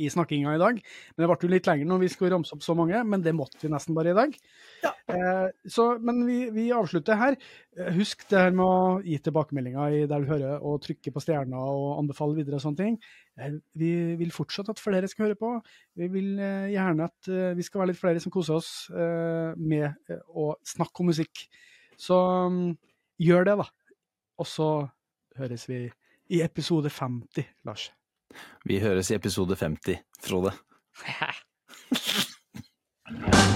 i snakkinga i dag. Men det ble jo litt lenger når vi skulle ramse opp så mange, men det måtte vi nesten bare i dag. Ja. Eh, så, men vi, vi, avslutter her. Eh, husk det her med å gi tilbakemeldinger der du hører, og trykke på stjerner og anbefale videre og sånne ting. Eh, vi vil fortsatt at flere skal høre på. Vi vil eh, gjerne at eh, vi skal være litt flere som koser oss eh, med å snakke om musikk. Så um, gjør det, da. Og så høres vi i episode 50, Lars. Vi høres i episode 50, Frode. [laughs]